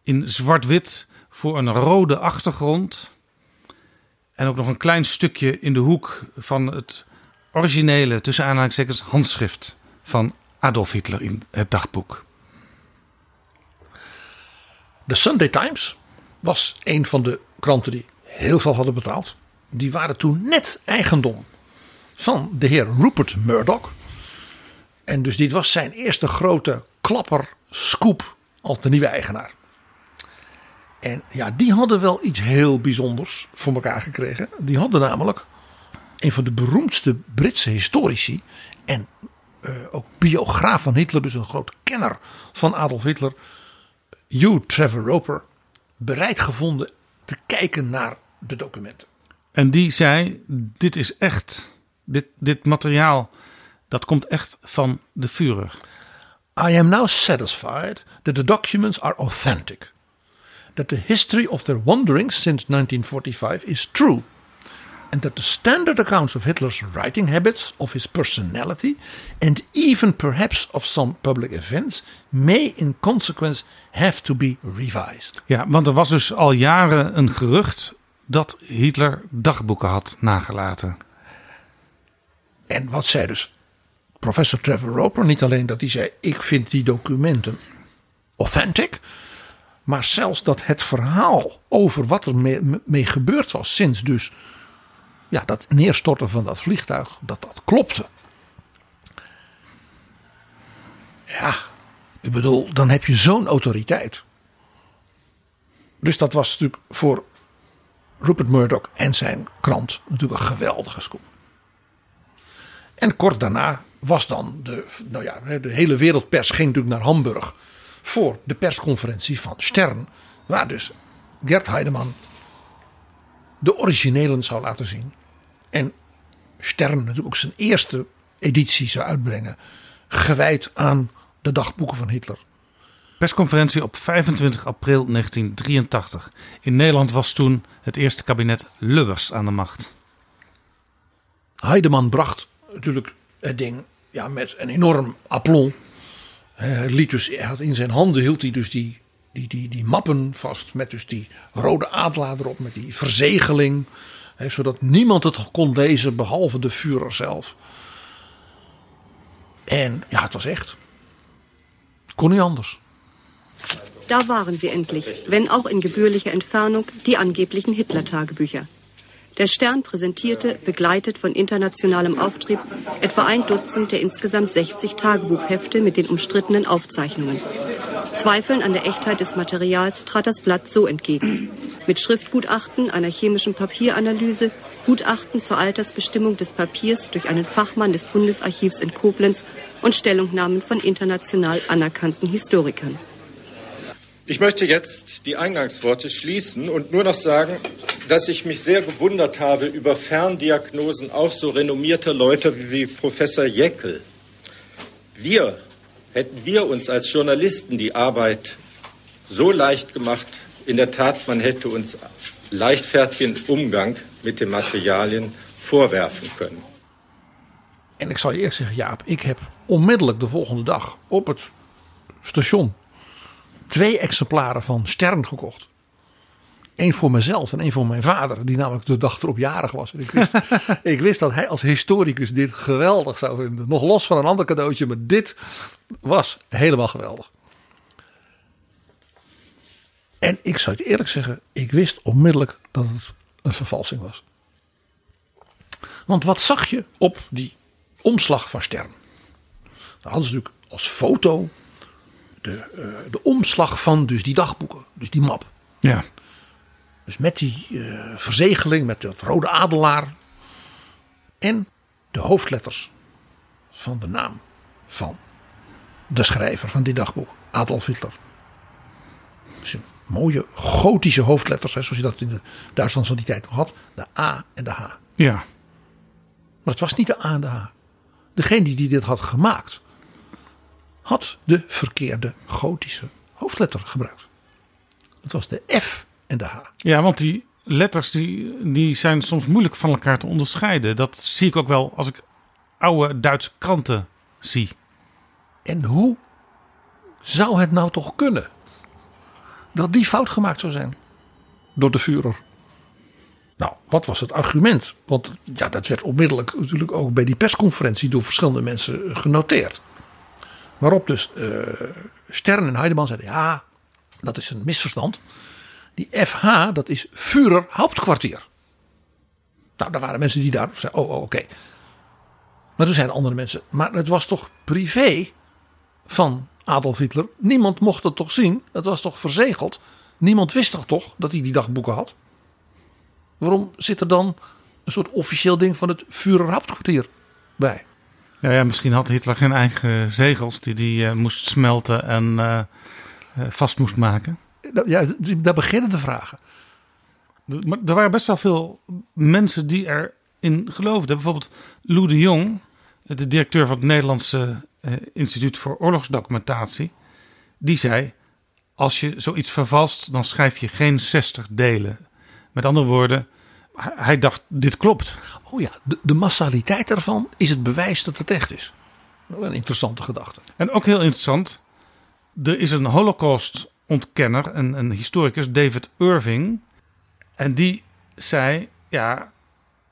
in zwart-wit voor een rode achtergrond. En ook nog een klein stukje in de hoek van het originele, tussen aanhalingstekens, handschrift van Adolf Hitler in het dagboek. De Sunday Times was een van de kranten die heel veel hadden betaald. Die waren toen net eigendom van de heer Rupert Murdoch. En dus dit was zijn eerste grote klapper, scoop als de nieuwe eigenaar. En ja, die hadden wel iets heel bijzonders voor elkaar gekregen. Die hadden namelijk een van de beroemdste Britse historici en eh, ook biograaf van Hitler, dus een groot kenner van Adolf Hitler, Hugh Trevor Roper, bereid gevonden te kijken naar de documenten. En die zei: Dit is echt. Dit, dit materiaal, dat komt echt van de Führer. I am now satisfied that the documents are authentic. That the history of their wanderings since 1945 is true. And that the standard accounts of Hitler's writing habits, of his personality, and even perhaps of some public events may in consequence have to be revised. Ja, want er was dus al jaren een gerucht dat Hitler dagboeken had nagelaten. En wat zei dus professor Trevor Roper? Niet alleen dat hij zei: Ik vind die documenten authentic. Maar zelfs dat het verhaal over wat er mee, mee gebeurd was sinds dus ja, dat neerstorten van dat vliegtuig, dat dat klopte. Ja, ik bedoel, dan heb je zo'n autoriteit. Dus dat was natuurlijk voor Rupert Murdoch en zijn krant natuurlijk een geweldige scoop. En kort daarna was dan de, nou ja, de hele wereldpers ging natuurlijk naar Hamburg voor de persconferentie van Stern, waar dus Gert Heideman de originelen zou laten zien. En Stern natuurlijk ook zijn eerste editie zou uitbrengen, gewijd aan de dagboeken van Hitler. Persconferentie op 25 april 1983. In Nederland was toen het eerste kabinet Lubbers aan de macht. Heideman bracht natuurlijk het ding ja, met een enorm aplomb. Hij liet dus, had in zijn handen hield hij dus die, die, die, die mappen vast met dus die rode adelaar erop, met die verzegeling. Hè, zodat niemand het kon lezen behalve de Führer zelf. En ja, het was echt. Kon niet anders. Da waren sie endlich, wenn auch in gebührlicher Entfernung, die angeblichen Hitler-Tagebücher. Der Stern präsentierte, begleitet von internationalem Auftrieb, etwa ein Dutzend der insgesamt 60 Tagebuchhefte mit den umstrittenen Aufzeichnungen. Zweifeln an der Echtheit des Materials trat das Blatt so entgegen. Mit Schriftgutachten, einer chemischen Papieranalyse, Gutachten zur Altersbestimmung des Papiers durch einen Fachmann des Bundesarchivs in Koblenz und Stellungnahmen von international anerkannten Historikern. Ich möchte jetzt die Eingangsworte schließen und nur noch sagen, dass ich mich sehr gewundert habe über Ferndiagnosen auch so renommierter Leute wie Professor Jeckel. Wir, hätten wir uns als Journalisten die Arbeit so leicht gemacht, in der Tat, man hätte uns leichtfertigen Umgang mit den Materialien vorwerfen können. En ik zal je eerst zeggen, Jaap, ik heb onmiddellijk de volgende dag op het station twee exemplaren van Stern gekocht. Eén voor mezelf en één voor mijn vader, die namelijk de dag erop jarig was. En ik, wist, [LAUGHS] ik wist dat hij als historicus dit geweldig zou vinden. Nog los van een ander cadeautje, maar dit was helemaal geweldig. En ik zou het eerlijk zeggen, ik wist onmiddellijk dat het een vervalsing was. Want wat zag je op die omslag van Stern? Daar hadden ze natuurlijk als foto de, uh, de omslag van dus die dagboeken, dus die map. Ja. Dus met die uh, verzegeling, met dat rode adelaar. En de hoofdletters van de naam van de schrijver van dit dagboek, Adolf Hitler. Dus een mooie gotische hoofdletters, hè, zoals je dat in de Duitsland van die tijd nog had. De A en de H. Ja. Maar het was niet de A en de H. Degene die dit had gemaakt, had de verkeerde gotische hoofdletter gebruikt. Het was de F en de H. Ja, want die letters die, die zijn soms moeilijk van elkaar te onderscheiden. Dat zie ik ook wel als ik oude Duitse kranten zie. En hoe zou het nou toch kunnen dat die fout gemaakt zou zijn door de Führer? Nou, wat was het argument? Want ja, dat werd onmiddellijk natuurlijk ook bij die persconferentie door verschillende mensen genoteerd. Waarop dus uh, Stern en Heideman zeiden: ja, dat is een misverstand. Die FH, dat is Führer Hauptkwartier. Nou, daar waren mensen die daar zeiden: oh, oh oké. Maar toen zeiden andere mensen: maar het was toch privé van Adolf Hitler? Niemand mocht het toch zien? Het was toch verzegeld? Niemand wist toch toch dat hij die dagboeken had? Waarom zit er dan een soort officieel ding van het Führer Hauptkwartier bij? Ja, ja, misschien had Hitler geen eigen zegels die hij uh, moest smelten en uh, uh, vast moest maken. Ja, daar beginnen de vragen. Maar er waren best wel veel mensen die erin geloofden. Bijvoorbeeld Lou de Jong, de directeur van het Nederlandse Instituut voor Oorlogsdocumentatie. Die zei, als je zoiets vervalst, dan schrijf je geen 60 delen. Met andere woorden, hij dacht, dit klopt. Oh ja, de, de, massaliteit ervan is het bewijs dat het echt is. Wel een interessante gedachte. En ook heel interessant, er is een holocaust-ontkenner, een, een historicus, David Irving. En die zei, ja,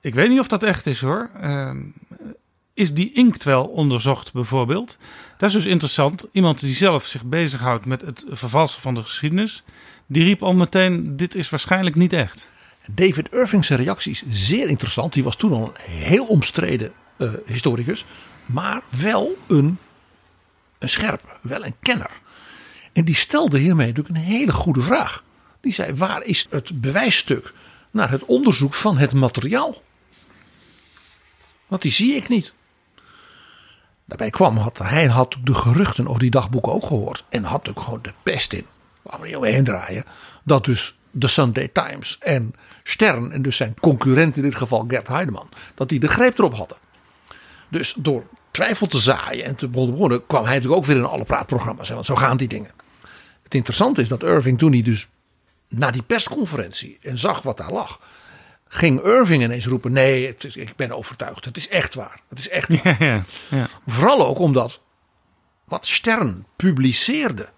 ik weet niet of dat echt is hoor. Uh, is die inkt wel onderzocht bijvoorbeeld? Dat is dus interessant. Iemand die zelf zich bezighoudt met het vervalsen van de geschiedenis, die riep al meteen, dit is waarschijnlijk niet echt. David Irving's reactie is zeer interessant. Die was toen al een heel omstreden uh, historicus. Maar wel een, een scherpe, wel een kenner. En die stelde hiermee natuurlijk een hele goede vraag. Die zei, waar is het bewijsstuk naar het onderzoek van het materiaal? Want die zie ik niet. Daarbij kwam, had, hij had de geruchten over die dagboeken ook gehoord. En had ook gewoon de pest in. Waar we niet omheen draaien. Dat dus de Sunday Times en Stern, en dus zijn concurrent in dit geval Gert Heideman, dat die de greep erop hadden. Dus door twijfel te zaaien en te begonnen kwam hij natuurlijk ook weer in alle praatprogramma's. Want zo gaan die dingen. Het interessante is dat Irving toen hij dus na die persconferentie en zag wat daar lag, ging Irving ineens roepen: Nee, het is, ik ben overtuigd. Het is echt waar. Het is echt [LAUGHS] waar. Ja, ja, ja. Vooral ook omdat wat Stern publiceerde,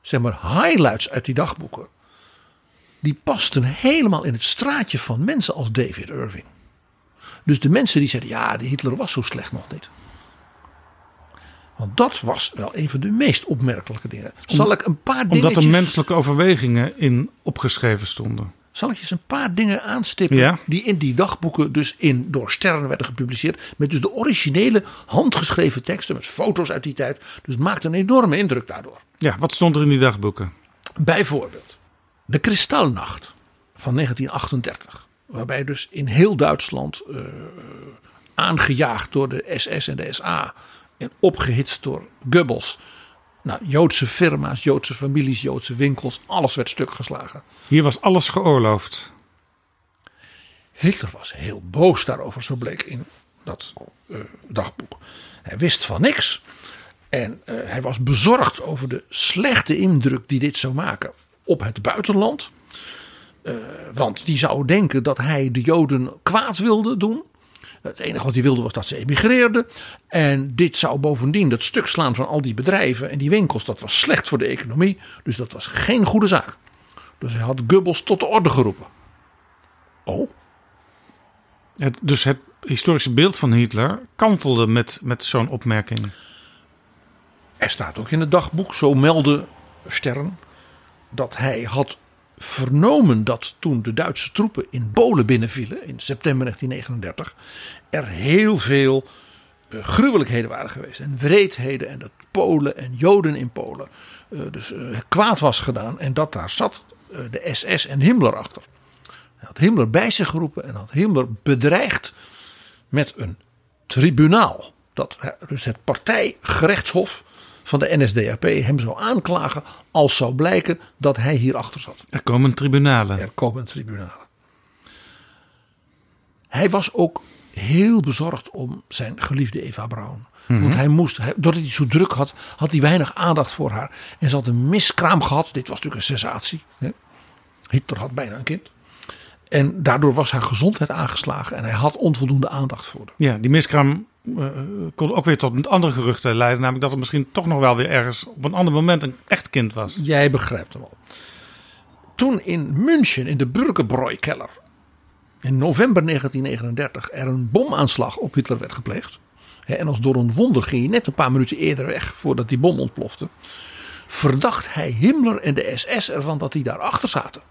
zeg maar highlights uit die dagboeken, die pasten helemaal in het straatje van mensen als David Irving. Dus de mensen die zeiden: Ja, die Hitler was zo slecht nog niet. Want dat was wel een van de meest opmerkelijke dingen. Zal ik een paar dingen. Omdat er menselijke overwegingen in opgeschreven stonden. Zal ik je eens een paar dingen aanstippen Ja. die in die dagboeken dus in, door Sterren werden gepubliceerd. Met dus de originele handgeschreven teksten met foto's uit die tijd. Dus het maakt een enorme indruk daardoor. Ja, wat stond er in die dagboeken? Bijvoorbeeld de Kristalnacht van 1938. Waarbij dus in heel Duitsland eh, aangejaagd door de SS en de SA en opgehitst door Goebbels. Nou, Joodse firma's, Joodse families, Joodse winkels, alles werd stuk geslagen. Hier was alles geoorloofd. Hitler was heel boos daarover, zo bleek in dat eh, dagboek. Hij wist van niks. En eh, hij was bezorgd over de slechte indruk die dit zou maken op het buitenland. Eh, want die zou denken dat hij de Joden kwaad wilde doen. Het enige wat hij wilde was dat ze emigreerden. En dit zou bovendien dat stuk slaan van al die bedrijven en die winkels. Dat was slecht voor de economie. Dus dat was geen goede zaak. Dus hij had Goebbels tot de orde geroepen. Oh, Het, dus het historische beeld van Hitler kantelde met, met zo'n opmerking. Er staat ook in het dagboek, zo meldde Stern, dat hij had vernomen dat toen de Duitse troepen in Polen binnenvielen in september 1939, er heel veel eh, gruwelijkheden waren geweest en wreedheden en dat Polen en Joden in Polen eh, dus eh, kwaad was gedaan en dat daar zat de SS en Himmler achter. Hij had Himmler bij zich geroepen en had Himmler bedreigd met een tribunaal. Dat dus het partijgerechtshof van de NSDAP hem zou aanklagen als zou blijken dat hij hierachter zat. Er komen tribunalen. Er komen tribunalen. Hij was ook heel bezorgd om zijn geliefde Eva Braun. Want hij moest, hij, doordat hij zo druk had, had hij weinig aandacht voor haar. En ze had een miskraam gehad. Dit was natuurlijk een sensatie. Hè. Hitler had bijna een kind. En daardoor was haar gezondheid aangeslagen. En hij had onvoldoende aandacht voor haar. Ja, die miskraam eh, kon ook weer tot andere geruchten leiden. Namelijk dat er misschien toch nog wel weer ergens op een ander moment een echt kind was. Jij begrijpt hem al. Toen in München in de Burgerbräu-keller in november 1939 er een bomaanslag op Hitler werd gepleegd. hè, En als door een wonder ging hij net een paar minuten eerder weg voordat die bom ontplofte. Verdacht hij Himmler en de SS ervan dat die daarachter zaten.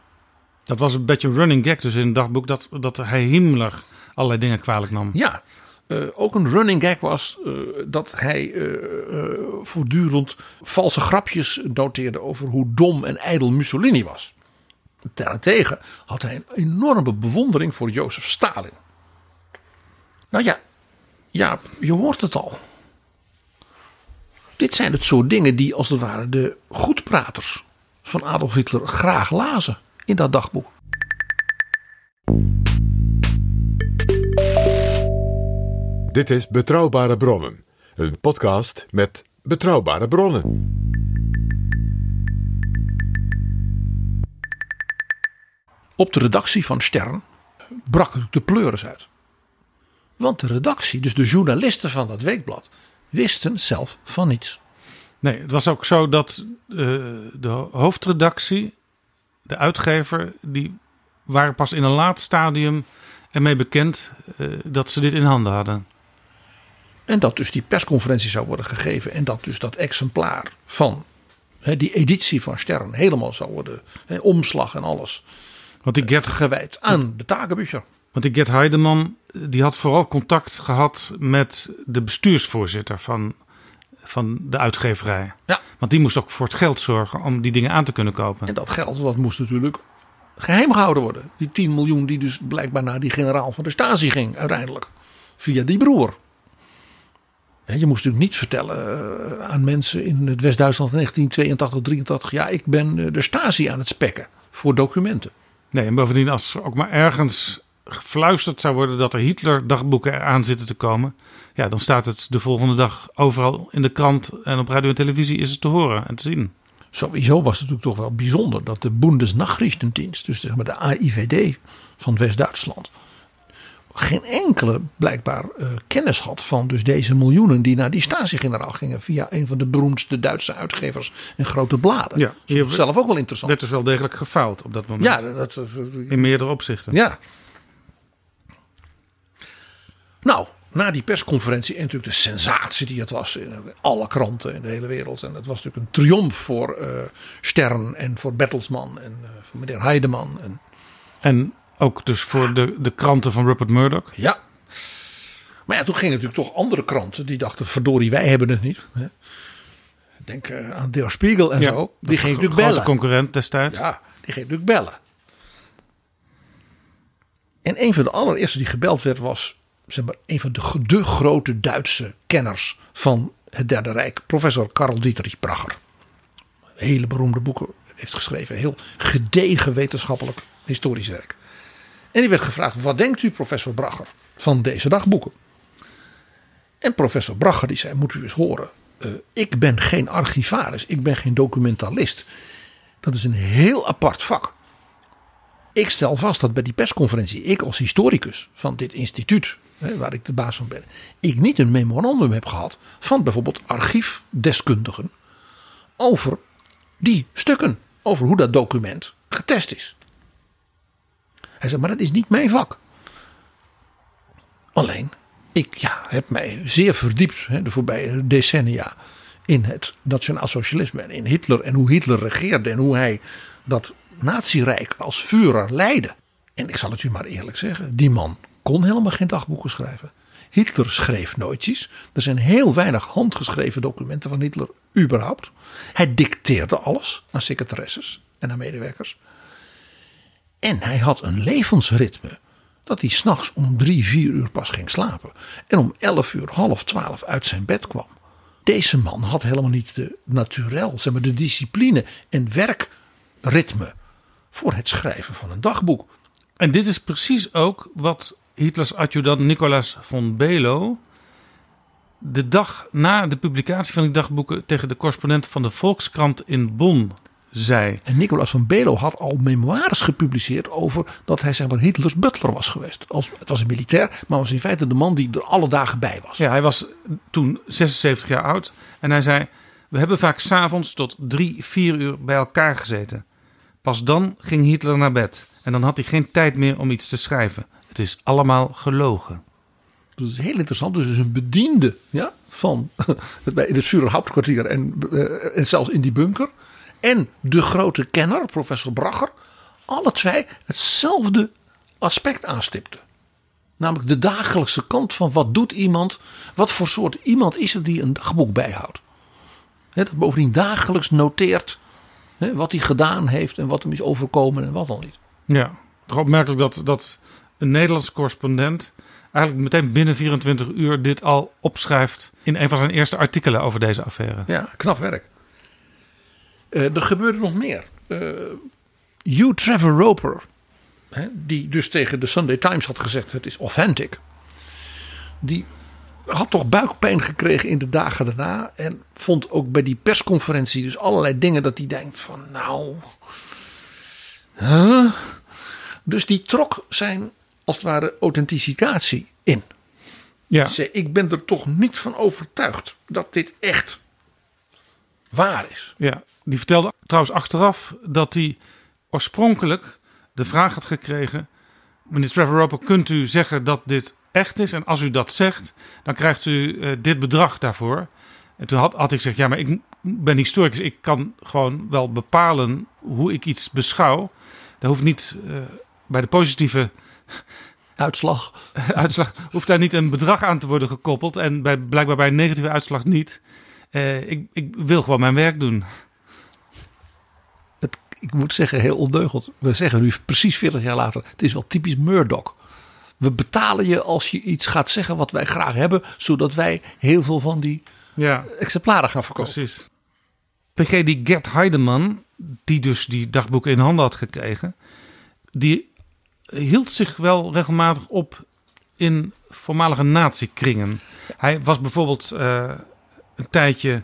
Dat was een beetje een running gag dus in het dagboek dat, dat hij Himmler allerlei dingen kwalijk nam. Ja, eh, ook een running gag was eh, dat hij eh, voortdurend valse grapjes noteerde over hoe dom en ijdel Mussolini was. Daarentegen had hij een enorme bewondering voor Jozef Stalin. Nou ja, ja, je hoort het al. Dit zijn het soort dingen die als het ware de goedpraters van Adolf Hitler graag lazen in dat dagboek. Dit is Betrouwbare Bronnen, een podcast met betrouwbare bronnen. Op de redactie van Stern brak de pleuris uit. Want de redactie, dus de journalisten van dat weekblad, wisten zelf van niets. Nee, het was ook zo dat eh, de hoofdredactie, de uitgever, die waren pas in een laat stadium ermee bekend eh, dat ze dit in handen hadden. En dat dus die persconferentie zou worden gegeven. En dat dus dat exemplaar van die editie van Stern helemaal zou worden. Hè, omslag en alles. Want die Gert, Gewijd aan de takenbücher. want die Gert Heideman, die had vooral contact gehad met de bestuursvoorzitter van, van de uitgeverij. Ja. Want die moest ook voor het geld zorgen om die dingen aan te kunnen kopen. En dat geld dat moest natuurlijk geheim gehouden worden. Die 10 miljoen die dus blijkbaar naar die generaal van de Stasi ging uiteindelijk. Via die broer. Je moest natuurlijk niet vertellen eh, aan mensen in het West-Duitsland in 1982, 83. Ja, ik ben eh, de Stasi aan het spekken voor documenten. Nee, en bovendien als er ook maar ergens gefluisterd zou worden dat er Hitler-dagboeken aan zitten te komen. Ja, dan staat het de volgende dag overal in de krant en op radio en televisie is het te horen en te zien. Sowieso was het natuurlijk toch wel bijzonder dat de Bundesnachrichtendienst, dus zeg maar de AIVD van West-Duitsland, geen enkele blijkbaar eh, kennis had van dus deze miljoenen die naar die Stasi-generaal gingen via een van de beroemdste Duitse uitgevers en grote bladen. Ja, Dat is zelf ook wel interessant. werd dus wel degelijk gefaald op dat moment. Ja, dat, dat, dat- In meerdere opzichten. ja. Nou, na die persconferentie en natuurlijk de sensatie die het was in alle kranten in de hele wereld. En het was natuurlijk een triomf voor eh, Stern en voor Bertelsmann en eh, voor meneer Heideman. En, En ook dus voor de, de kranten van Rupert Murdoch. ja. Maar ja, toen gingen natuurlijk toch andere kranten die dachten, verdorie, wij hebben het niet. Denk eh, aan Der Spiegel en Ja, zo. Die een natuurlijk grote bellen. concurrent destijds. Ja, die ging natuurlijk bellen. En een van de allereerste die gebeld werd was zeg maar, een van de, de grote Duitse kenners van het Derde Rijk, professor Karl Dietrich Bracher. Hele beroemde boeken heeft geschreven, heel gedegen wetenschappelijk historisch werk. En die werd gevraagd: wat denkt u, professor Bracher, van deze dagboeken? En professor Bracher die zei: moet u eens horen. eh, ik ben geen archivaris, ik ben geen documentalist. Dat is een heel apart vak. Ik stel vast dat bij die persconferentie, ik als historicus van dit instituut, hè, waar ik de baas van ben, ik niet een memorandum heb gehad van bijvoorbeeld archiefdeskundigen over die stukken, over hoe dat document getest is. Hij zei, maar dat is niet mijn vak. Alleen, ik ja, heb mij zeer verdiept hè, de voorbije decennia in het nationaal socialisme en in Hitler en hoe Hitler regeerde en hoe hij dat nazirijk als Führer leidde. En ik zal het u maar eerlijk zeggen, die man kon helemaal geen dagboeken schrijven. Hitler schreef nooit iets. Er zijn heel weinig handgeschreven documenten van Hitler überhaupt. Hij dicteerde alles aan secretaresses en aan medewerkers. En hij had een levensritme. Dat hij s'nachts om drie, vier uur pas ging slapen. En om elf uur, half twaalf uit zijn bed kwam. Deze man had helemaal niet de naturel, zeg maar de discipline en werkritme. voor het schrijven van een dagboek. En dit is precies ook wat Hitlers adjudant Nicolaas von Belo de dag na de publicatie van die dagboeken tegen de correspondent van de Volkskrant in Bonn zei. En Nicolaas van Belo had al memoires gepubliceerd over dat hij zeg maar Hitlers butler was geweest. Als, het was een militair, maar was in feite de man die er alle dagen bij was. Ja, hij was toen 76 jaar oud en hij zei: We hebben vaak s'avonds tot drie, vier uur bij elkaar gezeten. Pas dan ging Hitler naar bed en dan had hij geen tijd meer om iets te schrijven. Het is allemaal gelogen. Dat is heel interessant. Dus een bediende ja, van [LAUGHS] in het Führer Hauptkwartier en, eh, en zelfs in die bunker. En de grote kenner, professor Bracher. Alle twee hetzelfde aspect aanstipten. Namelijk de dagelijkse kant van wat doet iemand. Wat voor soort iemand is het die een dagboek bijhoudt. Dat bovendien dagelijks noteert wat hij gedaan heeft en wat hem is overkomen en wat dan niet. Ja, toch opmerkelijk dat, dat een Nederlandse correspondent eigenlijk meteen binnen 24 uur dit al opschrijft in een van zijn eerste artikelen over deze affaire. Ja, knap werk. Eh, er gebeurde nog meer. Eh Hugh Trevor Roper, hè, die dus tegen de Sunday Times had gezegd: het is authentic. Die had toch buikpijn gekregen in de dagen daarna. En vond ook bij die persconferentie dus allerlei dingen dat hij denkt: van nou. huh? Dus die trok zijn, als het ware, authenticitatie in. Ja, Zei, ik ben er toch niet van overtuigd dat dit echt waar is. ja, die vertelde trouwens achteraf dat hij oorspronkelijk de vraag had gekregen: Meneer Trevor Roper, kunt u zeggen dat dit echt is? En als u dat zegt, dan krijgt u eh, dit bedrag daarvoor. En toen had, had ik gezegd: Ja, maar ik ben historicus. Ik kan gewoon wel bepalen hoe ik iets beschouw. Daar hoeft niet eh, bij de positieve [LAUGHS] Uitslag. [LAUGHS] uitslag hoeft daar niet een bedrag aan te worden gekoppeld. En bij, blijkbaar bij een negatieve uitslag niet. Eh, ik, ik wil gewoon mijn werk doen. Ik moet zeggen, heel ondeugend. We zeggen nu precies 40 jaar later. Het is wel typisch Murdoch. we betalen je als je iets gaat zeggen wat wij graag hebben, zodat wij heel veel van die Ja, exemplaren gaan verkopen. precies. PG, die Gert Heideman, die dus die dagboeken in handen had gekregen, die hield zich wel regelmatig op in voormalige nazi-kringen. Hij was bijvoorbeeld eh, een tijdje,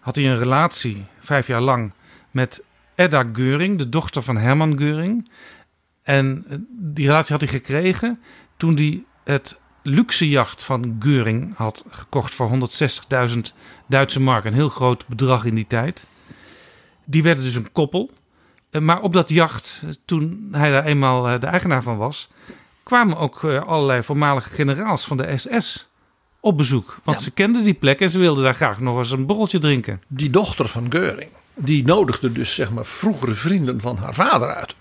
had hij een relatie, vijf jaar lang, met Edda Geuring, de dochter van Herman Geuring. En eh, die relatie had hij gekregen toen hij het luxe jacht van Geuring had gekocht voor 160.000 Duitse mark. Een heel groot bedrag in die tijd. Die werden dus een koppel. Eh, Maar op dat jacht, eh, toen hij daar eenmaal de eigenaar van was, kwamen ook allerlei voormalige generaals van de SS op bezoek. Want Ja. ze kenden die plek en ze wilden daar graag nog eens een borreltje drinken. Die dochter van Geuring, die nodigde dus zeg maar vroegere vrienden van haar vader uit.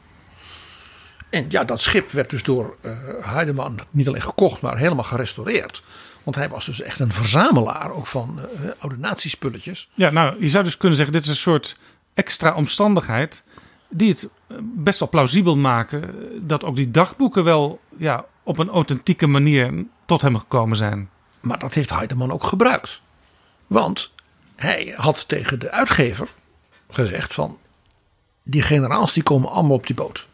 En ja, dat schip werd dus door eh Heideman niet alleen gekocht, maar helemaal gerestaureerd. Want hij was dus echt een verzamelaar ook van eh, oude nazispulletjes. Ja, nou, je zou dus kunnen zeggen, dit is een soort extra omstandigheid die het eh, best wel plausibel maken dat ook die dagboeken wel ja, op een authentieke manier tot hem gekomen zijn. Maar dat heeft Heideman ook gebruikt. Want hij had tegen de uitgever gezegd van... die generaals die komen allemaal op die boot.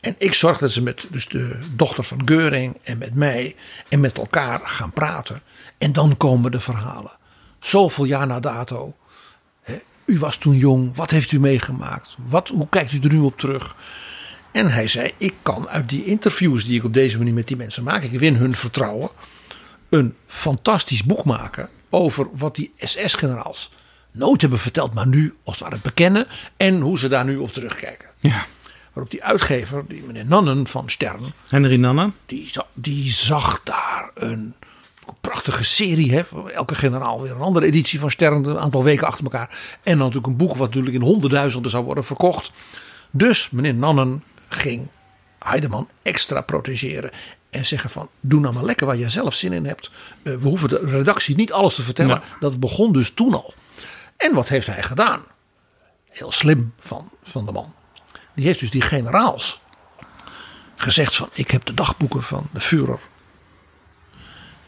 En ik zorg dat ze met dus de dochter van Geuring en met mij en met elkaar gaan praten. En dan komen de verhalen. Zoveel jaar na dato. Hè, u was toen jong. Wat heeft u meegemaakt? Wat, hoe kijkt u er nu op terug? En hij zei, ik kan uit die interviews die ik op deze manier met die mensen maak. Ik win hun vertrouwen een fantastisch boek maken over wat die SS-generaals nooit hebben verteld, maar nu als het ware bekennen en hoe ze daar nu op terugkijken. Ja. Waarop die uitgever, die meneer Nannen van Stern, Henry Nanne. die, die zag daar een prachtige serie. Hè? Elke generaal weer een andere editie van Stern, een aantal weken achter elkaar. En dan natuurlijk een boek wat natuurlijk in honderdduizenden zou worden verkocht. Dus meneer Nannen ging Heideman extra protégeren. En zeggen van, doe nou maar lekker waar je zelf zin in hebt. Eh, we hoeven de redactie niet alles te vertellen. Dat begon dus toen al. En wat heeft hij gedaan? Heel slim van, van de man. Die heeft dus die generaals gezegd van ik heb de dagboeken van de Führer.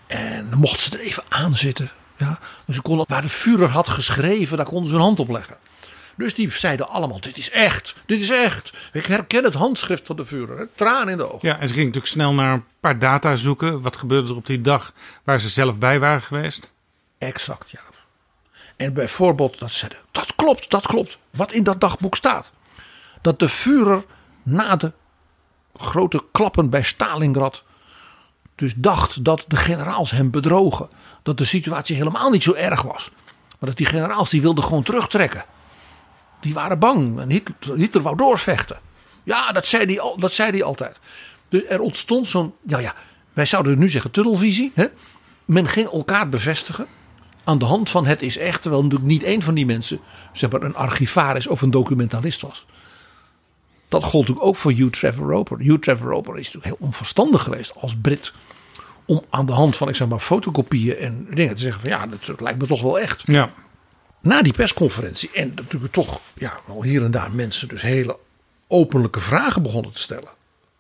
En dan mochten ze er even aan zitten. Ja. Dus ze konden, waar de Führer had geschreven, daar konden ze hun hand op leggen. Dus die zeiden allemaal, dit is echt, dit is echt. Ik herken het handschrift van de Führer. Traan in de ogen. Ja, en ze ging natuurlijk snel naar een paar data zoeken. Wat gebeurde er op die dag waar ze zelf bij waren geweest? Exact, ja. En bijvoorbeeld dat zeiden, dat klopt, dat klopt. Wat in dat dagboek staat. Dat de Führer na de grote klappen bij Stalingrad dus dacht dat de generaals hem bedrogen. Dat de situatie helemaal niet zo erg was. Maar dat die generaals die wilden gewoon terugtrekken. Die waren bang en Hitler, wou doorvechten. Ja, dat zei hij, dat zei hij altijd. Dus er ontstond zo'n, ja ja, wij zouden nu zeggen tunnelvisie. Hè? Men ging elkaar bevestigen aan de hand van het is echt. Terwijl natuurlijk niet één van die mensen zeg maar, een archivaris of een documentalist was. Dat gold natuurlijk ook voor Hugh Trevor Roper. Hugh Trevor Roper is natuurlijk heel onverstandig geweest als Brit. Om aan de hand van ik zeg maar, fotocopieën en dingen te zeggen van ja, dat lijkt me toch wel echt. Ja. Na die persconferentie en natuurlijk toch ja, wel hier en daar mensen dus hele openlijke vragen begonnen te stellen.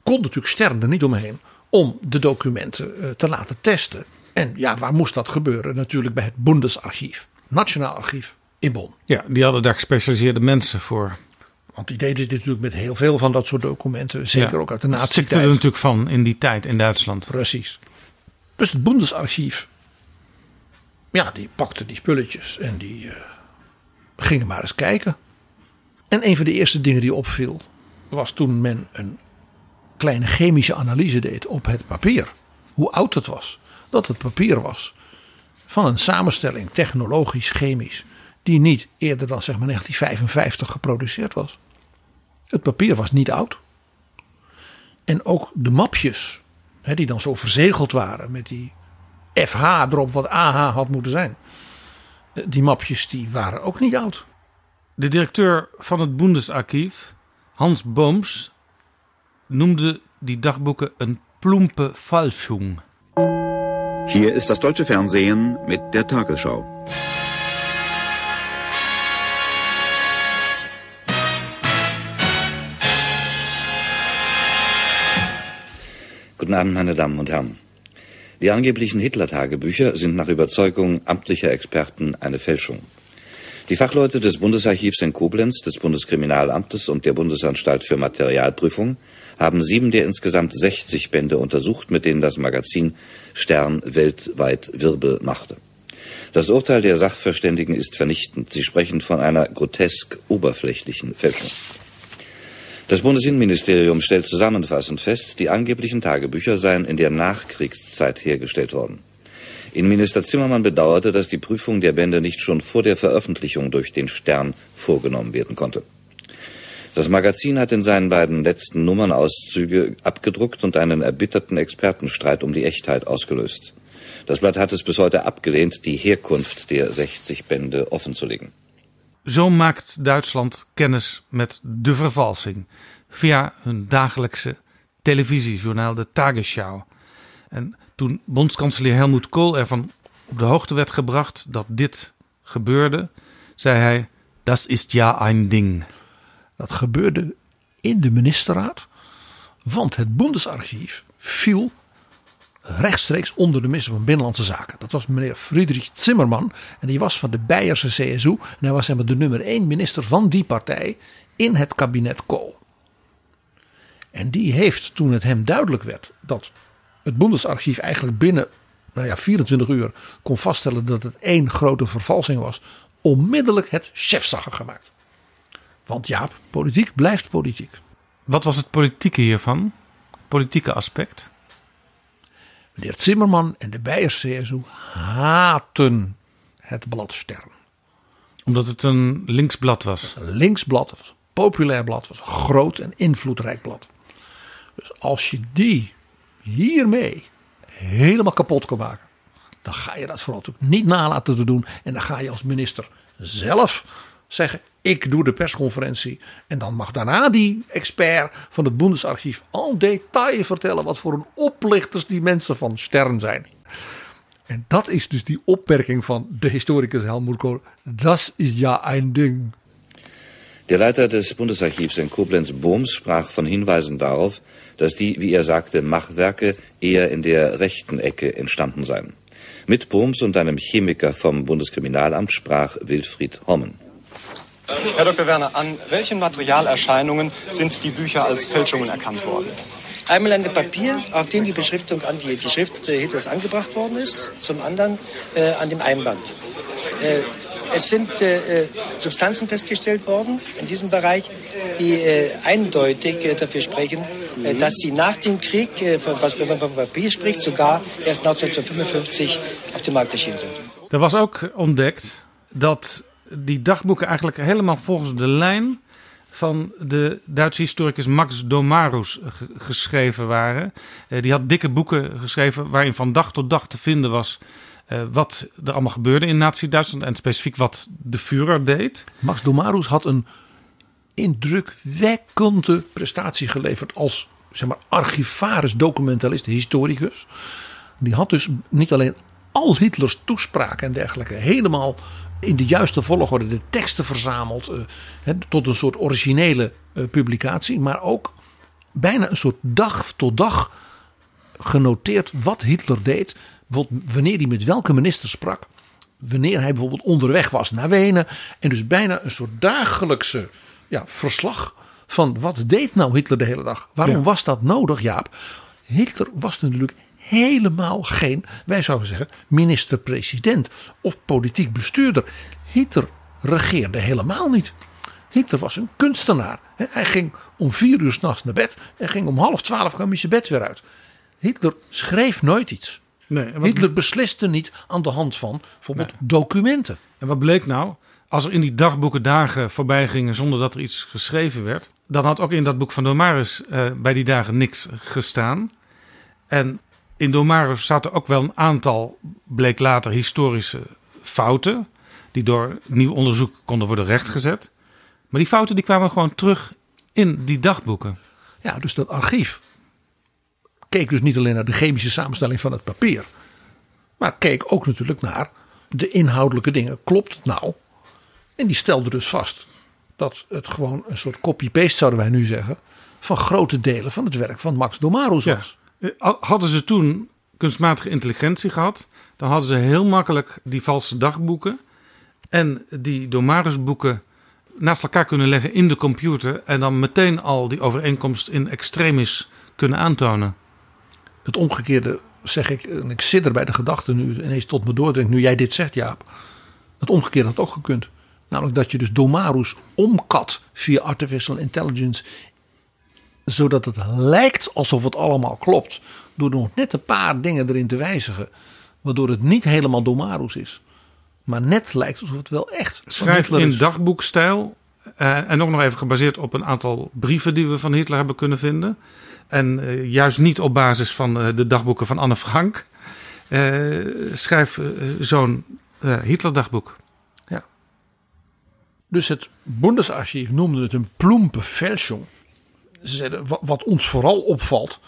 Kon natuurlijk Stern er niet omheen om de documenten eh, te laten testen. En ja, waar moest dat gebeuren? Natuurlijk bij het Bundesarchief, Nationaal Archief in Bonn. ja, die hadden daar gespecialiseerde mensen voor. Want die deden dit natuurlijk met heel veel van dat soort documenten. Zeker Ja. ook uit de Dat stikte er nazi-tijd. natuurlijk van in die tijd in Duitsland. Precies. Dus het Bundesarchief. Ja, die pakte die spulletjes en die eh, gingen maar eens kijken. En een van de eerste dingen die opviel. was toen men een kleine chemische analyse deed op het papier. Hoe oud het was. Dat het papier was van een samenstelling technologisch, chemisch. die niet eerder dan zeg maar 1955 geproduceerd was. Het papier was niet oud. En ook de mapjes, hè, die dan zo verzegeld waren met die FH erop, wat AH had moeten zijn. Eh, Die mapjes die waren ook niet oud. De directeur van het Bundesarchief, Hans Booms, noemde die dagboeken een plumpe Falschung. Hier ist das deutsche Fernsehen mit der Tagesschau. Guten Abend, meine Damen und Herren. Die angeblichen Hitler-Tagebücher sind nach Überzeugung amtlicher Experten eine Fälschung. Die Fachleute des Bundesarchivs in Koblenz, des Bundeskriminalamtes und der Bundesanstalt für Materialprüfung haben sieben der insgesamt 60 Bände untersucht, mit denen das Magazin Stern weltweit Wirbel machte. Das Urteil der Sachverständigen ist vernichtend. Sie sprechen von einer grotesk oberflächlichen Fälschung. Das Bundesinnenministerium stellt zusammenfassend fest, die angeblichen Tagebücher seien in der Nachkriegszeit hergestellt worden. Innenminister Zimmermann bedauerte, dass die Prüfung der Bände nicht schon vor der Veröffentlichung durch den Stern vorgenommen werden konnte. Das Magazin hat in seinen beiden letzten Nummern Auszüge abgedruckt und einen erbitterten Expertenstreit um die Echtheit ausgelöst. Das Blatt hat es bis heute abgelehnt, die Herkunft der 60 Bände offenzulegen. Zo maakt Duitsland kennis met de vervalsing via hun dagelijkse televisiejournaal de Tagesschau. En toen bondskanselier Helmut Kohl ervan op de hoogte werd gebracht dat dit gebeurde, zei hij: Dat is ja een ding. Dat gebeurde in de ministerraad, want het Bundesarchief viel rechtstreeks onder de minister van Binnenlandse Zaken. Dat was meneer Friedrich Zimmermann en die was van de Beierse CSU en hij was de nummer één minister van die partij in het kabinet Kohl. En die heeft toen het hem duidelijk werd dat het Bundesarchief eigenlijk binnen nou ja, 24 uur kon vaststellen dat het één grote vervalsing was, onmiddellijk het chefzagger gemaakt. Want ja, politiek blijft politiek. Wat was het politieke hiervan? Politieke aspect? Meneer Zimmerman en de Beierse CSU haten het blad Stern. Omdat het een linksblad was? Een linksblad, het was een populair blad, het was een groot en invloedrijk blad. Dus als je die hiermee helemaal kapot kan maken, dan ga je dat vooral natuurlijk niet nalaten te doen. En dan ga je als minister zelf zeggen: Ik doe de persconferentie. En dan mag daarna die expert van het Bundesarchief al detail vertellen wat voor een oplichters die mensen van Stern zijn. En dat is dus die opmerking van de historicus Helmut Kohl. Dat is ja een ding. Der Leiter des Bundesarchivs in Koblenz Bohms sprach von Hinweisen darauf, dass die, wie er sagte, Machwerke eher in der rechten Ecke entstanden seien. Mit Bohms und einem Chemiker vom Bundeskriminalamt sprach Wilfried Hommen. Herr Dr. Werner, an welchen Materialerscheinungen sind die Bücher als Fälschungen erkannt worden? Einmal an dem Papier, auf dem die Beschriftung an die, die Schrift äh, Hitlers angebracht worden ist, zum anderen äh, an dem Einband. Äh, es sind äh, Substanzen festgestellt worden in diesem Bereich, die äh, eindeutig äh, dafür sprechen, dass sie nach dem Krieg, was, wenn man vom Papier spricht, sogar erst 1955 auf dem Markt erschienen sind. Er was ook ontdekt dat die dagboeken eigenlijk helemaal volgens de lijn van de Duitse historicus Max Domarus geschreven waren. Uh, die had dikke boeken geschreven waarin van dag tot dag te vinden was uh, wat er allemaal gebeurde in Nazi-Duitsland en specifiek wat de Führer deed. Max Domarus had een indrukwekkende prestatie geleverd als zeg maar, archivaris, documentalist, historicus. Die had dus niet alleen al Hitlers toespraken en dergelijke helemaal in de juiste volgorde de teksten verzameld uh, tot een soort originele uh, publicatie, maar ook bijna een soort dag tot dag genoteerd wat Hitler deed, wanneer hij met welke minister sprak, wanneer hij bijvoorbeeld onderweg was naar Wenen en dus bijna een soort dagelijkse ja, verslag van wat deed nou Hitler de hele dag? Waarom ja. was dat nodig, Jaap? Hitler was natuurlijk helemaal geen, wij zouden zeggen, minister-president of politiek bestuurder. Hitler regeerde helemaal niet. Hitler was een kunstenaar. Hij ging om vier uur s'nachts naar bed en ging om half twaalf kwam hij zijn bed weer uit. Hitler schreef nooit iets. Nee, wat... Hitler besliste niet aan de hand van bijvoorbeeld nee. documenten. En wat bleek nou? Als er in die dagboeken dagen voorbij gingen zonder dat er iets geschreven werd, dan had ook in dat boek van Domarus uh, bij die dagen niks gestaan. En in Domarus zaten ook wel een aantal, bleek later, historische fouten. Die door nieuw onderzoek konden worden rechtgezet. Maar die fouten die kwamen gewoon terug in die dagboeken. Ja, dus dat archief keek dus niet alleen naar de chemische samenstelling van het papier. Maar keek ook natuurlijk naar de inhoudelijke dingen. Klopt het nou? En die stelde dus vast dat het gewoon een soort copy-paste, zouden wij nu zeggen, van grote delen van het werk van Max Domarus was. Ja. Eh, Hadden ze toen kunstmatige intelligentie gehad, dan hadden ze heel makkelijk die valse dagboeken en die Domarus-boeken naast elkaar kunnen leggen in de computer en dan meteen al die overeenkomst in extremis kunnen aantonen. Het omgekeerde zeg ik, en ik zit er bij de gedachte nu ineens tot me doordringt, nu jij dit zegt, Jaap. Het omgekeerde had ook gekund. Namelijk dat je dus Domarus omkat via artificial intelligence, zodat het lijkt alsof het allemaal klopt, door nog net een paar dingen erin te wijzigen, waardoor het niet helemaal Domarus is. Maar net lijkt alsof het wel echt. van Schrijf Hitler in dagboekstijl. eh, en ook nog even gebaseerd op een aantal brieven die we van Hitler hebben kunnen vinden. En eh, juist niet op basis van eh, de dagboeken van Anne Frank. Schrijf zo'n Hitler-dagboek. Dus het Bundesarchief noemde het een plumpe Fälschung. Ze zeiden, wa- wat ons vooral opvalt,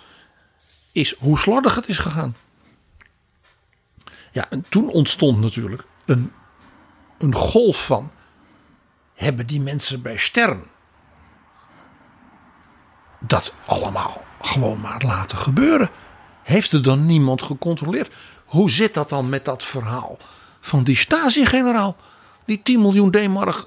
is hoe slordig het is gegaan. Ja, en toen ontstond natuurlijk een, een golf van, hebben die mensen bij Stern dat allemaal gewoon maar laten gebeuren? Heeft er dan niemand gecontroleerd? Hoe zit dat dan met dat verhaal van die Stasi-generaal? Die 10 miljoen D-mark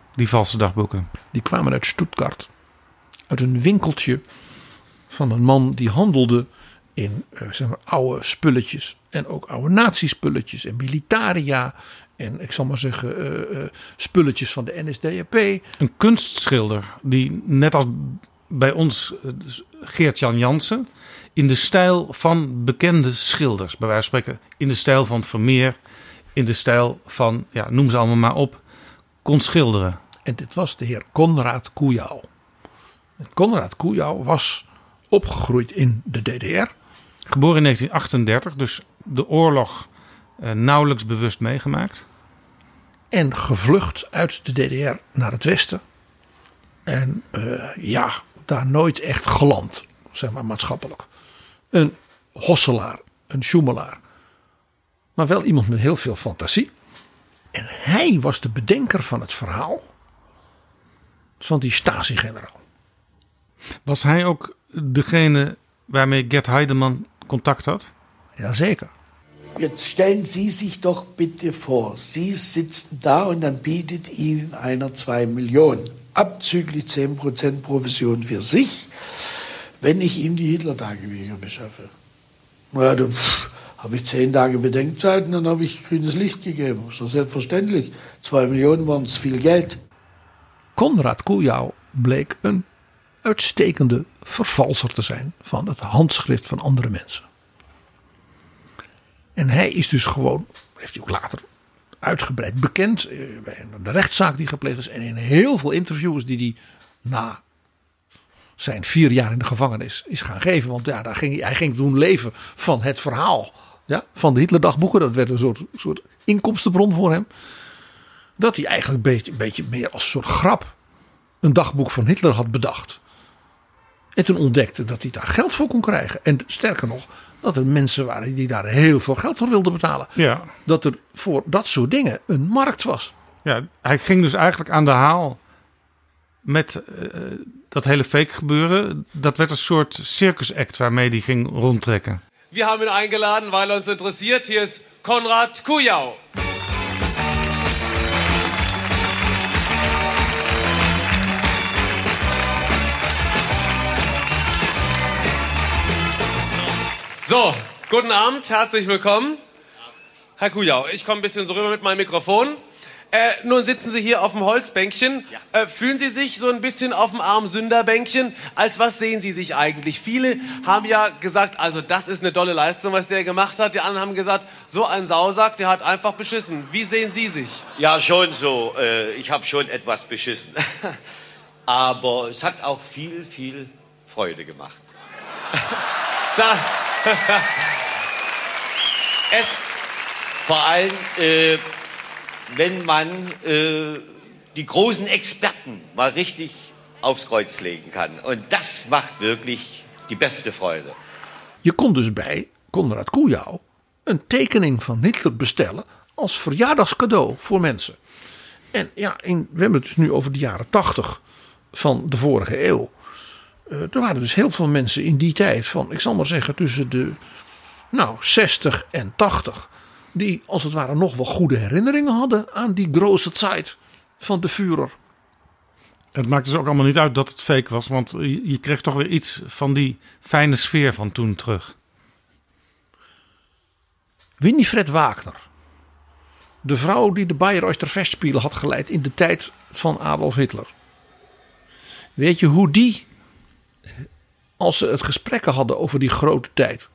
die valse dagboeken? Die kwamen uit Stuttgart. Uit een winkeltje van een man die handelde in eh, zeg maar, oude spulletjes. En ook oude nazi-spulletjes en militaria. En ik zal maar zeggen, eh, eh, spulletjes van de NSDAP. Een kunstschilder die net als bij ons eh, Geert-Jan Jansen in de stijl van bekende schilders, bij wijze van spreken in de stijl van Vermeer, in de stijl van, ja, noem ze allemaal maar op, kon schilderen. En dit was de heer Konrad Kujau. Konrad Kujau was opgegroeid in de DDR. Geboren in 1938, dus de oorlog eh, nauwelijks bewust meegemaakt. En gevlucht uit de DDR naar het westen. En eh, ja, daar nooit echt geland, zeg maar maatschappelijk. Een hosselaar, een sjoemelaar. Maar wel iemand met heel veel fantasie. En hij was de bedenker van het verhaal van die Stasi-generaal. Was hij ook degene waarmee Gert Heidemann contact had? Jazeker. Jetzt stellen Sie sich doch bitte vor, Sie sitzen da und dann bietet Ihnen einer zwei Millionen, abzüglich 10% Provision für sich, wenn ich ihm die Hitler-Tagebücher beschaffe. Na, da habe ich zehn Tage Bedenkzeit und dann habe ich grünes Licht gegeben. Ist doch selbstverständlich. Zwei Millionen waren zu viel Geld. Konrad Kujau bleek een uitstekende vervalser te zijn van het handschrift van andere mensen. En hij is dus gewoon, heeft hij ook later uitgebreid bekend eh, bij de rechtszaak die gepleegd is en in heel veel interviews die hij na zijn vier jaar in de gevangenis is gaan geven. Want ja, daar ging, hij- hij ging toen leven van het verhaal ja, van de Hitlerdagboeken. Dat werd een soort, soort inkomstenbron voor hem. Dat hij eigenlijk een beetje, beetje meer als een soort grap een dagboek van Hitler had bedacht. En toen ontdekte dat hij daar geld voor kon krijgen. En sterker nog, dat er mensen waren die daar heel veel geld voor wilden betalen. Ja. Dat er voor dat soort dingen een markt was. Ja, hij ging dus eigenlijk aan de haal met eh, dat hele fake gebeuren. Dat werd een soort circus act waarmee hij ging rondtrekken. Wir haben ihn eingeladen, weil uns interessiert. Hier ist Konrad Kujau. So, guten Abend, herzlich willkommen. Herr Kujau, ich komme ein bisschen so rüber mit meinem Mikrofon. Äh, nun sitzen Sie hier auf dem Holzbänkchen. Äh, fühlen Sie sich so ein bisschen auf dem Arm-Sünderbänkchen? Als was sehen Sie sich eigentlich? Viele haben ja gesagt, also das ist eine tolle Leistung, was der gemacht hat. Die anderen haben gesagt, so ein Sausack, der hat einfach beschissen. Wie sehen Sie sich? Ja, schon so. Äh, ich habe schon etwas beschissen. [LAUGHS] Aber es hat auch viel, viel Freude gemacht. [LAUGHS] Da. [LAUGHS] es, vor allem, äh, wenn man äh, die großen Experten mal richtig aufs Kreuz legen kann. Und das macht wirklich die beste Freude. Je kon dus bij Konrad Kujau een tekening van Hitler bestellen als verjaardagscadeau voor mensen. En ja, in, we hebben het dus nu over de jaren tachtig van de vorige eeuw. Uh, er waren dus heel veel mensen in die tijd van, ik zal maar zeggen, tussen de nou, 60 en 80. Die als het ware nog wel goede herinneringen hadden aan die grote tijd van de Führer. Het maakt dus ook allemaal niet uit dat het fake was, want je, je kreeg toch weer iets van die fijne sfeer van toen terug. Winifred Wagner, de vrouw die de Bayreuther Festspielen had geleid in de tijd van Adolf Hitler. Weet je hoe die, als ze het gesprekken hadden over die grote tijd,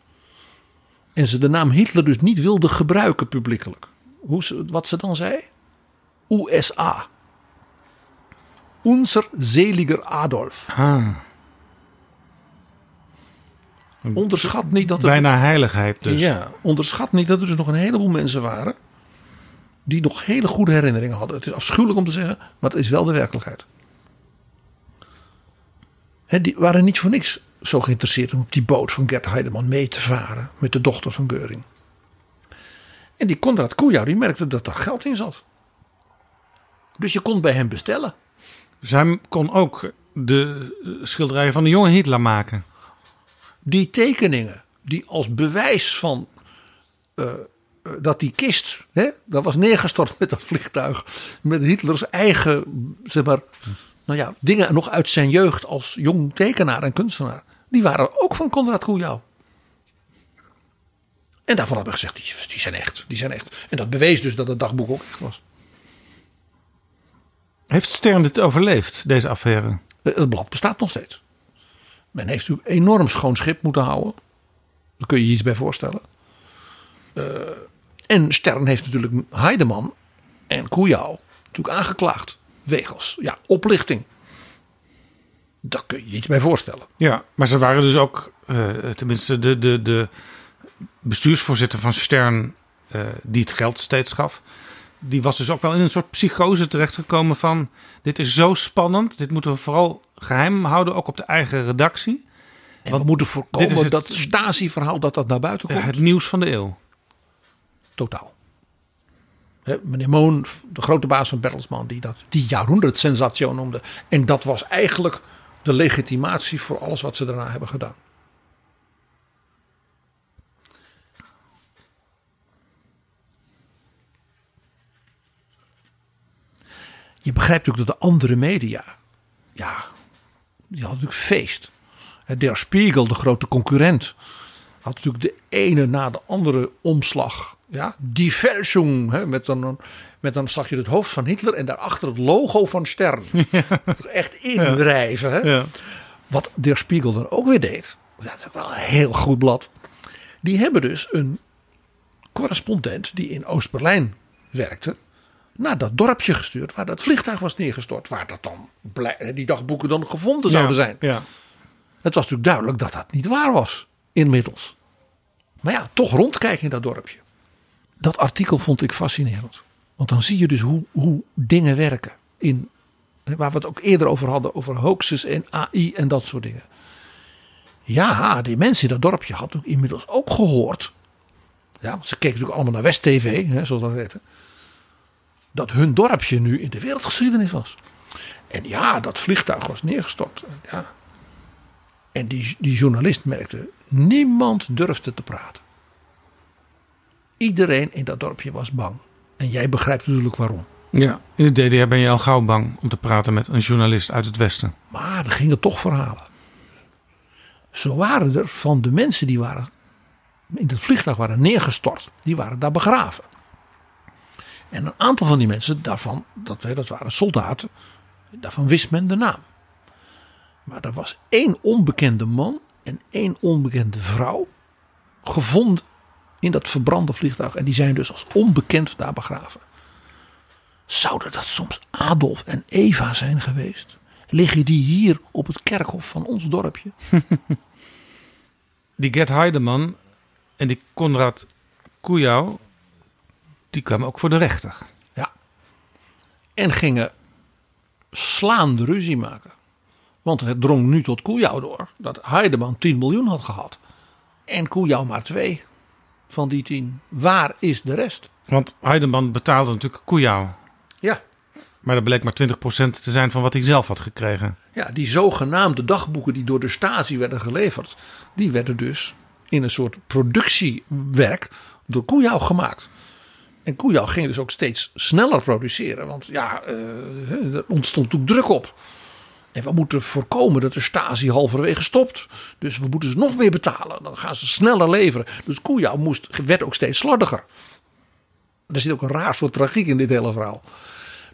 en ze de naam Hitler dus niet wilde gebruiken publiekelijk. Hoe ze, wat ze dan zei? USA. Unser seliger Adolf. Ah. Onderschat niet dat er. Bijna heiligheid dus. Ja, onderschat niet dat er dus nog een heleboel mensen waren. die nog hele goede herinneringen hadden. Het is afschuwelijk om te zeggen, maar het is wel de werkelijkheid. He, die waren niet voor niks zo geïnteresseerd om op die boot van Gert Heideman mee te varen met de dochter van Geuring. En die Konrad Kujau die merkte dat daar geld in zat. Dus je kon bij hem bestellen. Hij kon ook de schilderijen van de jonge Hitler maken. Die tekeningen, die als bewijs van uh, dat die kist, hè, dat was neergestort met dat vliegtuig, met Hitlers eigen, zeg maar, nou ja, dingen nog uit zijn jeugd als jong tekenaar en kunstenaar. Die waren ook van Konrad Kujau. En daarvan hebben we gezegd, die, die zijn echt, die zijn echt. En dat bewees dus dat het dagboek ook echt was. Heeft Stern dit overleefd, deze affaire? Het blad bestaat nog steeds. Men heeft natuurlijk enorm schoon schip moeten houden. Daar kun je je iets bij voorstellen. Uh, en Stern heeft natuurlijk Heideman en Kujau natuurlijk aangeklaagd. Wegens ja, oplichting. Daar kun je je iets bij voorstellen. Ja, maar ze waren dus ook, uh, tenminste de, de, de bestuursvoorzitter van Stern, uh, die het geld steeds gaf. Die was dus ook wel in een soort psychose terechtgekomen van... dit is zo spannend, dit moeten we vooral geheim houden, ook op de eigen redactie. En Want we moeten voorkomen dit is het, dat Stasi-verhaal dat dat naar buiten komt. Het nieuws van de eeuw. Totaal. He, meneer Moon, de grote baas van Bertelsmann, die dat die jahrhundert sensatie noemde. En dat was eigenlijk de legitimatie voor alles wat ze daarna hebben gedaan. Je begrijpt ook dat de andere media, ja, die hadden natuurlijk feest. Der Spiegel, de grote concurrent, had natuurlijk de ene na de andere omslag. Ja, die Fälschung, hè, met, dan, met dan zag je het hoofd van Hitler en daarachter het logo van Stern. [LAUGHS] Ja. Echt inwrijven. Hè? Ja. Wat Der Spiegel dan ook weer deed, dat is wel een heel goed blad. Die hebben dus een correspondent die in Oost-Berlijn werkte, naar dat dorpje gestuurd waar dat vliegtuig was neergestort. Waar dat dan die dagboeken dan gevonden zouden zijn. Ja. Het was natuurlijk duidelijk dat dat niet waar was, inmiddels. Maar ja, toch rondkijken in dat dorpje. Dat artikel vond ik fascinerend. Want dan zie je dus hoe, hoe dingen werken. In, waar we het ook eerder over hadden, over hoaxes en AI en dat soort dingen. Ja, die mensen in dat dorpje hadden inmiddels ook gehoord. Ja, ze keken natuurlijk allemaal naar West TV, zoals dat heette. Dat hun dorpje nu in de wereldgeschiedenis was. En ja, dat vliegtuig was neergestort. Ja. En die, die journalist merkte, niemand durfde te praten. Iedereen in dat dorpje was bang. En jij begrijpt natuurlijk waarom. Ja, in de DDR ben je al gauw bang om te praten met een journalist uit het Westen. Maar er gingen toch verhalen. Zo waren er van de mensen die waren in het vliegtuig waren neergestort, die waren daar begraven. En een aantal van die mensen, daarvan, dat, dat waren soldaten, daarvan wist men de naam. Maar er was één onbekende man en één onbekende vrouw gevonden in dat verbrande vliegtuig. En die zijn dus als onbekend daar begraven. Zouden dat soms Adolf en Eva zijn geweest? Liggen die hier op het kerkhof van ons dorpje? [LAUGHS] die Gert Heideman en die Konrad Kujau, die kwamen ook voor de rechter. Ja. En gingen slaande ruzie maken. Want het drong nu tot Kujau door dat Heideman 10 miljoen had gehad. En Kujau maar 2 van die 10. Waar is de rest? Want Heideman betaalde natuurlijk Kujau. Ja. Maar dat bleek maar 20% te zijn van wat hij zelf had gekregen. Ja, die zogenaamde dagboeken die door de Stasi werden geleverd, die werden dus in een soort productiewerk door Koejau gemaakt. En Koejau ging dus ook steeds sneller produceren, want ja, uh, er ontstond toen druk op. En we moeten voorkomen dat de Stasi halverwege stopt. Dus we moeten ze nog meer betalen. Dan gaan ze sneller leveren. Dus Koejau moest, werd ook steeds slordiger. Er zit ook een raar soort tragiek in dit hele verhaal.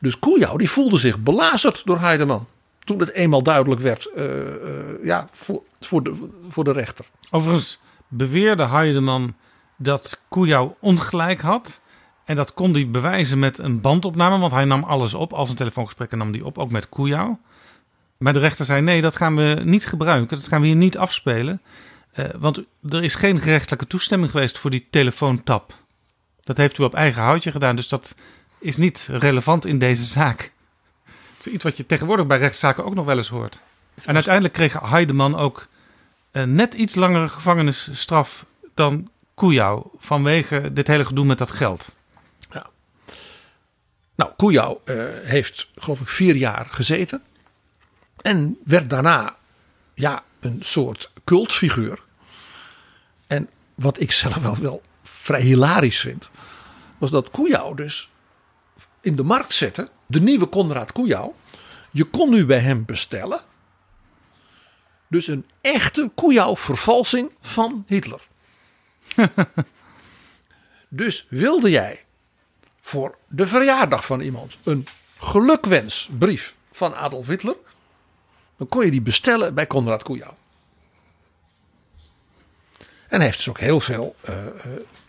Dus Koejau die voelde zich belazerd door Heideman. Toen het eenmaal duidelijk werd uh, uh, ja, voor, voor, de, voor de rechter. Overigens beweerde Heideman dat Koejau ongelijk had. En dat kon hij bewijzen met een bandopname. Want hij nam alles op. Als een telefoongesprek nam hij op. Ook met Koejau. Maar de rechter zei nee, dat gaan we niet gebruiken. Dat gaan we hier niet afspelen. Uh, want er is geen gerechtelijke toestemming geweest voor die telefoontap. Dat heeft u op eigen houtje gedaan. Dus dat is niet relevant in deze zaak. Het is iets wat je tegenwoordig bij rechtszaken ook nog wel eens hoort. En uiteindelijk kreeg Heideman ook een net iets langere gevangenisstraf dan Koejau. Vanwege dit hele gedoe met dat geld. Ja. Nou, Koejau uh, heeft geloof ik vier jaar gezeten. En werd daarna ja, een soort cultfiguur. En wat ik zelf wel, wel vrij hilarisch vind. Was dat Koejau dus in de markt zette. De nieuwe Konrad Koejau. Je kon nu bij hem bestellen. Dus een echte Koejau vervalsing van Hitler. [LAUGHS] dus wilde jij voor de verjaardag van iemand een gelukwensbrief van Adolf Hitler. Dan kon je die bestellen bij Konrad Koejau. En hij heeft dus ook heel veel uh,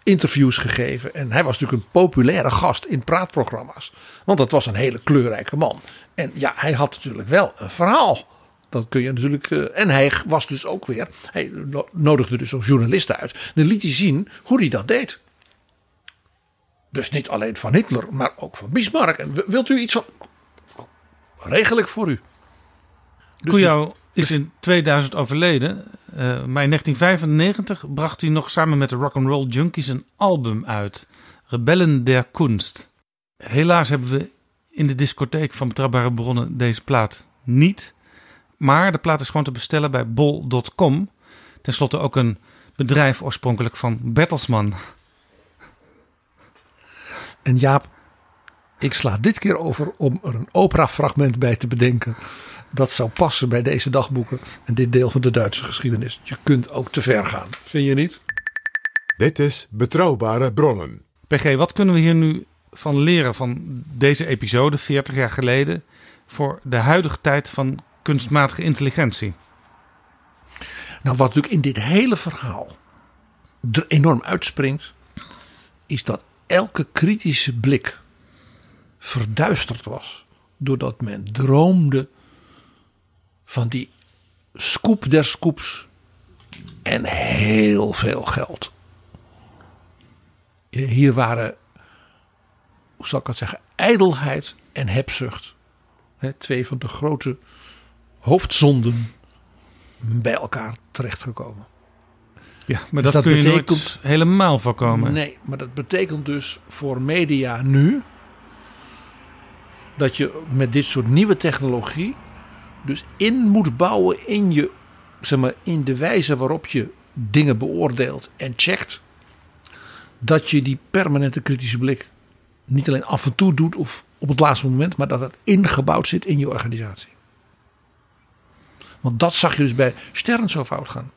interviews gegeven. En hij was natuurlijk een populaire gast in praatprogramma's. Want dat was een hele kleurrijke man. En ja, hij had natuurlijk wel een verhaal. Dat kun je natuurlijk. Uh, en hij was dus ook weer. Hij nodigde dus ook journalisten uit. Dan liet hij zien hoe hij dat deed. Dus niet alleen van Hitler, maar ook van Bismarck. En wilt u iets van. Regel ik voor u. Dus is in 2000 overleden. Uh, maar in 1995 bracht hij nog samen met de Rock'n'Roll Junkies een album uit. Rebellen der Kunst. Helaas hebben we in de discotheek van Betrouwbare Bronnen deze plaat niet. Maar de plaat is gewoon te bestellen bij bol.com. Ten slotte ook een bedrijf oorspronkelijk van Bertelsmann. En Jaap, ik sla dit keer over om er een operafragment bij te bedenken dat zou passen bij deze dagboeken en dit deel van de Duitse geschiedenis. Je kunt ook te ver gaan, vind je niet? Dit is Betrouwbare Bronnen. PG, wat kunnen we hier nu van leren van deze episode 40 jaar geleden voor de huidige tijd van kunstmatige intelligentie? Nou, wat natuurlijk in dit hele verhaal er enorm uitspringt, is dat elke kritische blik verduisterd was doordat men droomde van die scoop der scoops en heel veel geld. Hier waren, hoe zal ik het zeggen, ijdelheid en hebzucht. twee van de grote hoofdzonden bij elkaar terechtgekomen. Ja, maar dus dat, kun je betekent, nooit helemaal voorkomen. Nee, maar dat betekent dus voor media nu dat je met dit soort nieuwe technologie dus in moet bouwen in, je, zeg maar, in de wijze waarop je dingen beoordeelt en checkt. Dat je die permanente kritische blik niet alleen af en toe doet of op het laatste moment, maar dat het ingebouwd zit in je organisatie. Want dat zag je dus bij Stern zo fout gaan.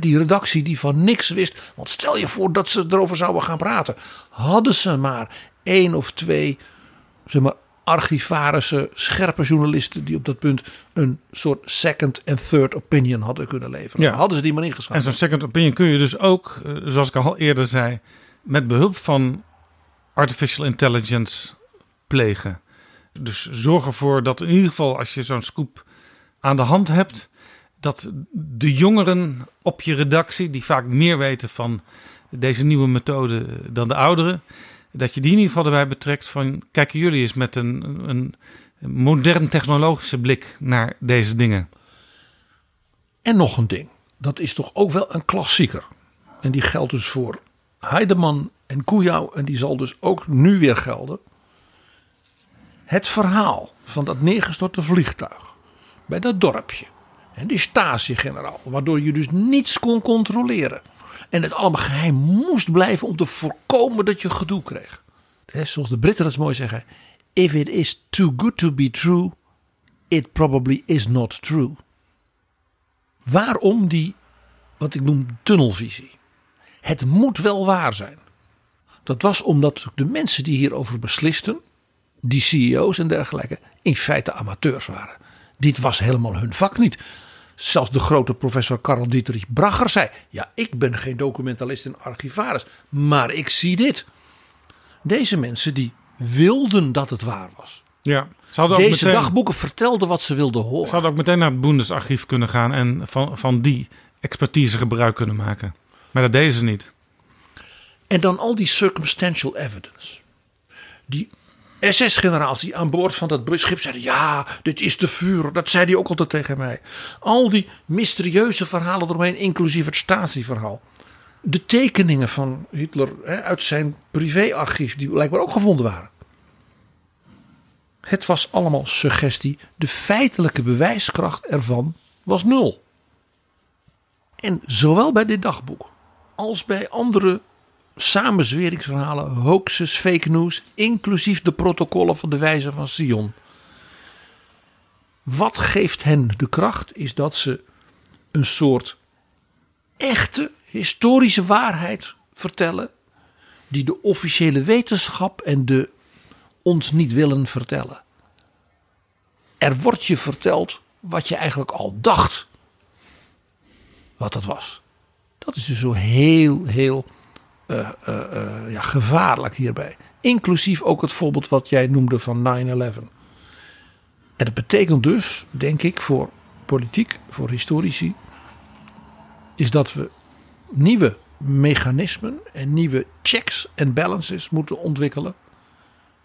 Die redactie die van niks wist. Want stel je voor dat ze erover zouden gaan praten. Hadden ze maar één of twee zeg maar, archivarissen, scherpe journalisten die op dat punt een soort second en third opinion hadden kunnen leveren. Ja. Hadden ze die maar ingeschakeld. En zo'n second opinion kun je dus ook, eh, zoals ik al eerder zei, met behulp van artificial intelligence plegen. Dus zorg ervoor dat in ieder geval als je zo'n scoop aan de hand hebt, dat de jongeren op je redactie, die vaak meer weten van deze nieuwe methode dan de ouderen, dat je die in ieder geval erbij betrekt van kijken jullie eens met een, een modern technologische blik naar deze dingen. En nog een ding. Dat is toch ook wel een klassieker. En die geldt dus voor Heideman en Koejau. En die zal dus ook nu weer gelden. Het verhaal van dat neergestorte vliegtuig. Bij dat dorpje. En die Stasi-generaal. Waardoor je dus niets kon controleren. En het allemaal geheim moest blijven om te voorkomen dat je gedoe kreeg. Hè, Zoals de Britten dat mooi zeggen. If it is too good to be true, it probably is not true. Waarom die, wat ik noem, tunnelvisie? Het moet wel waar zijn. Dat was omdat de mensen die hierover beslisten, die CEO's en dergelijke, in feite amateurs waren. Dit was helemaal hun vak niet. Zelfs de grote professor Karl Dietrich Bracher zei: Ja, ik ben geen documentalist en archivaris, maar ik zie dit. Deze mensen die wilden dat het waar was. Ja, ze hadden ook Deze meteen- dagboeken vertelden wat ze wilden horen. Ze hadden ook meteen naar het Bundesarchief kunnen gaan en van, van die expertise gebruik kunnen maken. Maar dat deden ze niet. En dan al die circumstantial evidence. Die SS-generaals die aan boord van dat schip zeiden: Ja, dit is de vuur. Dat zei hij ook altijd tegen mij. Al die mysterieuze verhalen eromheen, inclusief het Stasi-verhaal. De tekeningen van Hitler hè, uit zijn privéarchief, die blijkbaar ook gevonden waren. Het was allemaal suggestie. De feitelijke bewijskracht ervan was nul. En zowel bij dit dagboek als bij andere samenzweringsverhalen, hoaxes, fake news, inclusief de protocollen van de wijze van Sion. Wat geeft hen de kracht is dat ze een soort echte historische waarheid vertellen, die de officiële wetenschap en de ons niet willen vertellen. Er wordt je verteld wat je eigenlijk al dacht wat dat was. Dat is dus zo heel, heel eh, eh, eh, ja, gevaarlijk hierbij. Inclusief ook het voorbeeld wat jij noemde van 9-11. En dat betekent dus, denk ik, voor politiek, voor historici, is dat we nieuwe mechanismen en nieuwe checks en balances moeten ontwikkelen.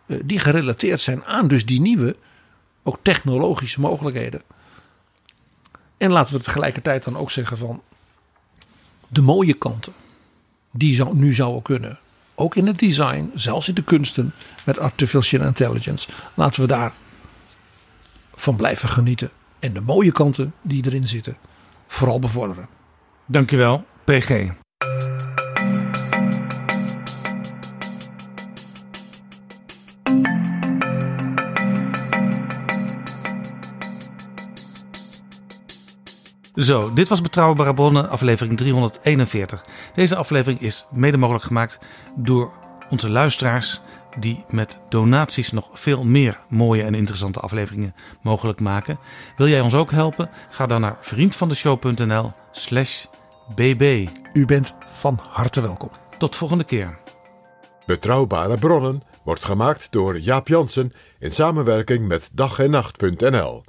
Die gerelateerd zijn aan dus die nieuwe, ook technologische mogelijkheden. En laten we tegelijkertijd dan ook zeggen van de mooie kanten. Die zou, nu zouden kunnen. Ook in het design, zelfs in de kunsten met artificial intelligence. Laten we daar van blijven genieten. En de mooie kanten die erin zitten, vooral bevorderen. Dankjewel, PG. Zo, dit was Betrouwbare Bronnen, aflevering 341. Deze aflevering is mede mogelijk gemaakt door onze luisteraars... die met donaties nog veel meer mooie en interessante afleveringen mogelijk maken. Wil jij ons ook helpen? Ga dan naar vriendvandeshow.nl slash bb. U bent van harte welkom. Tot volgende keer. Betrouwbare bronnen wordt gemaakt door Jaap Jansen in samenwerking met dag en nacht.nl.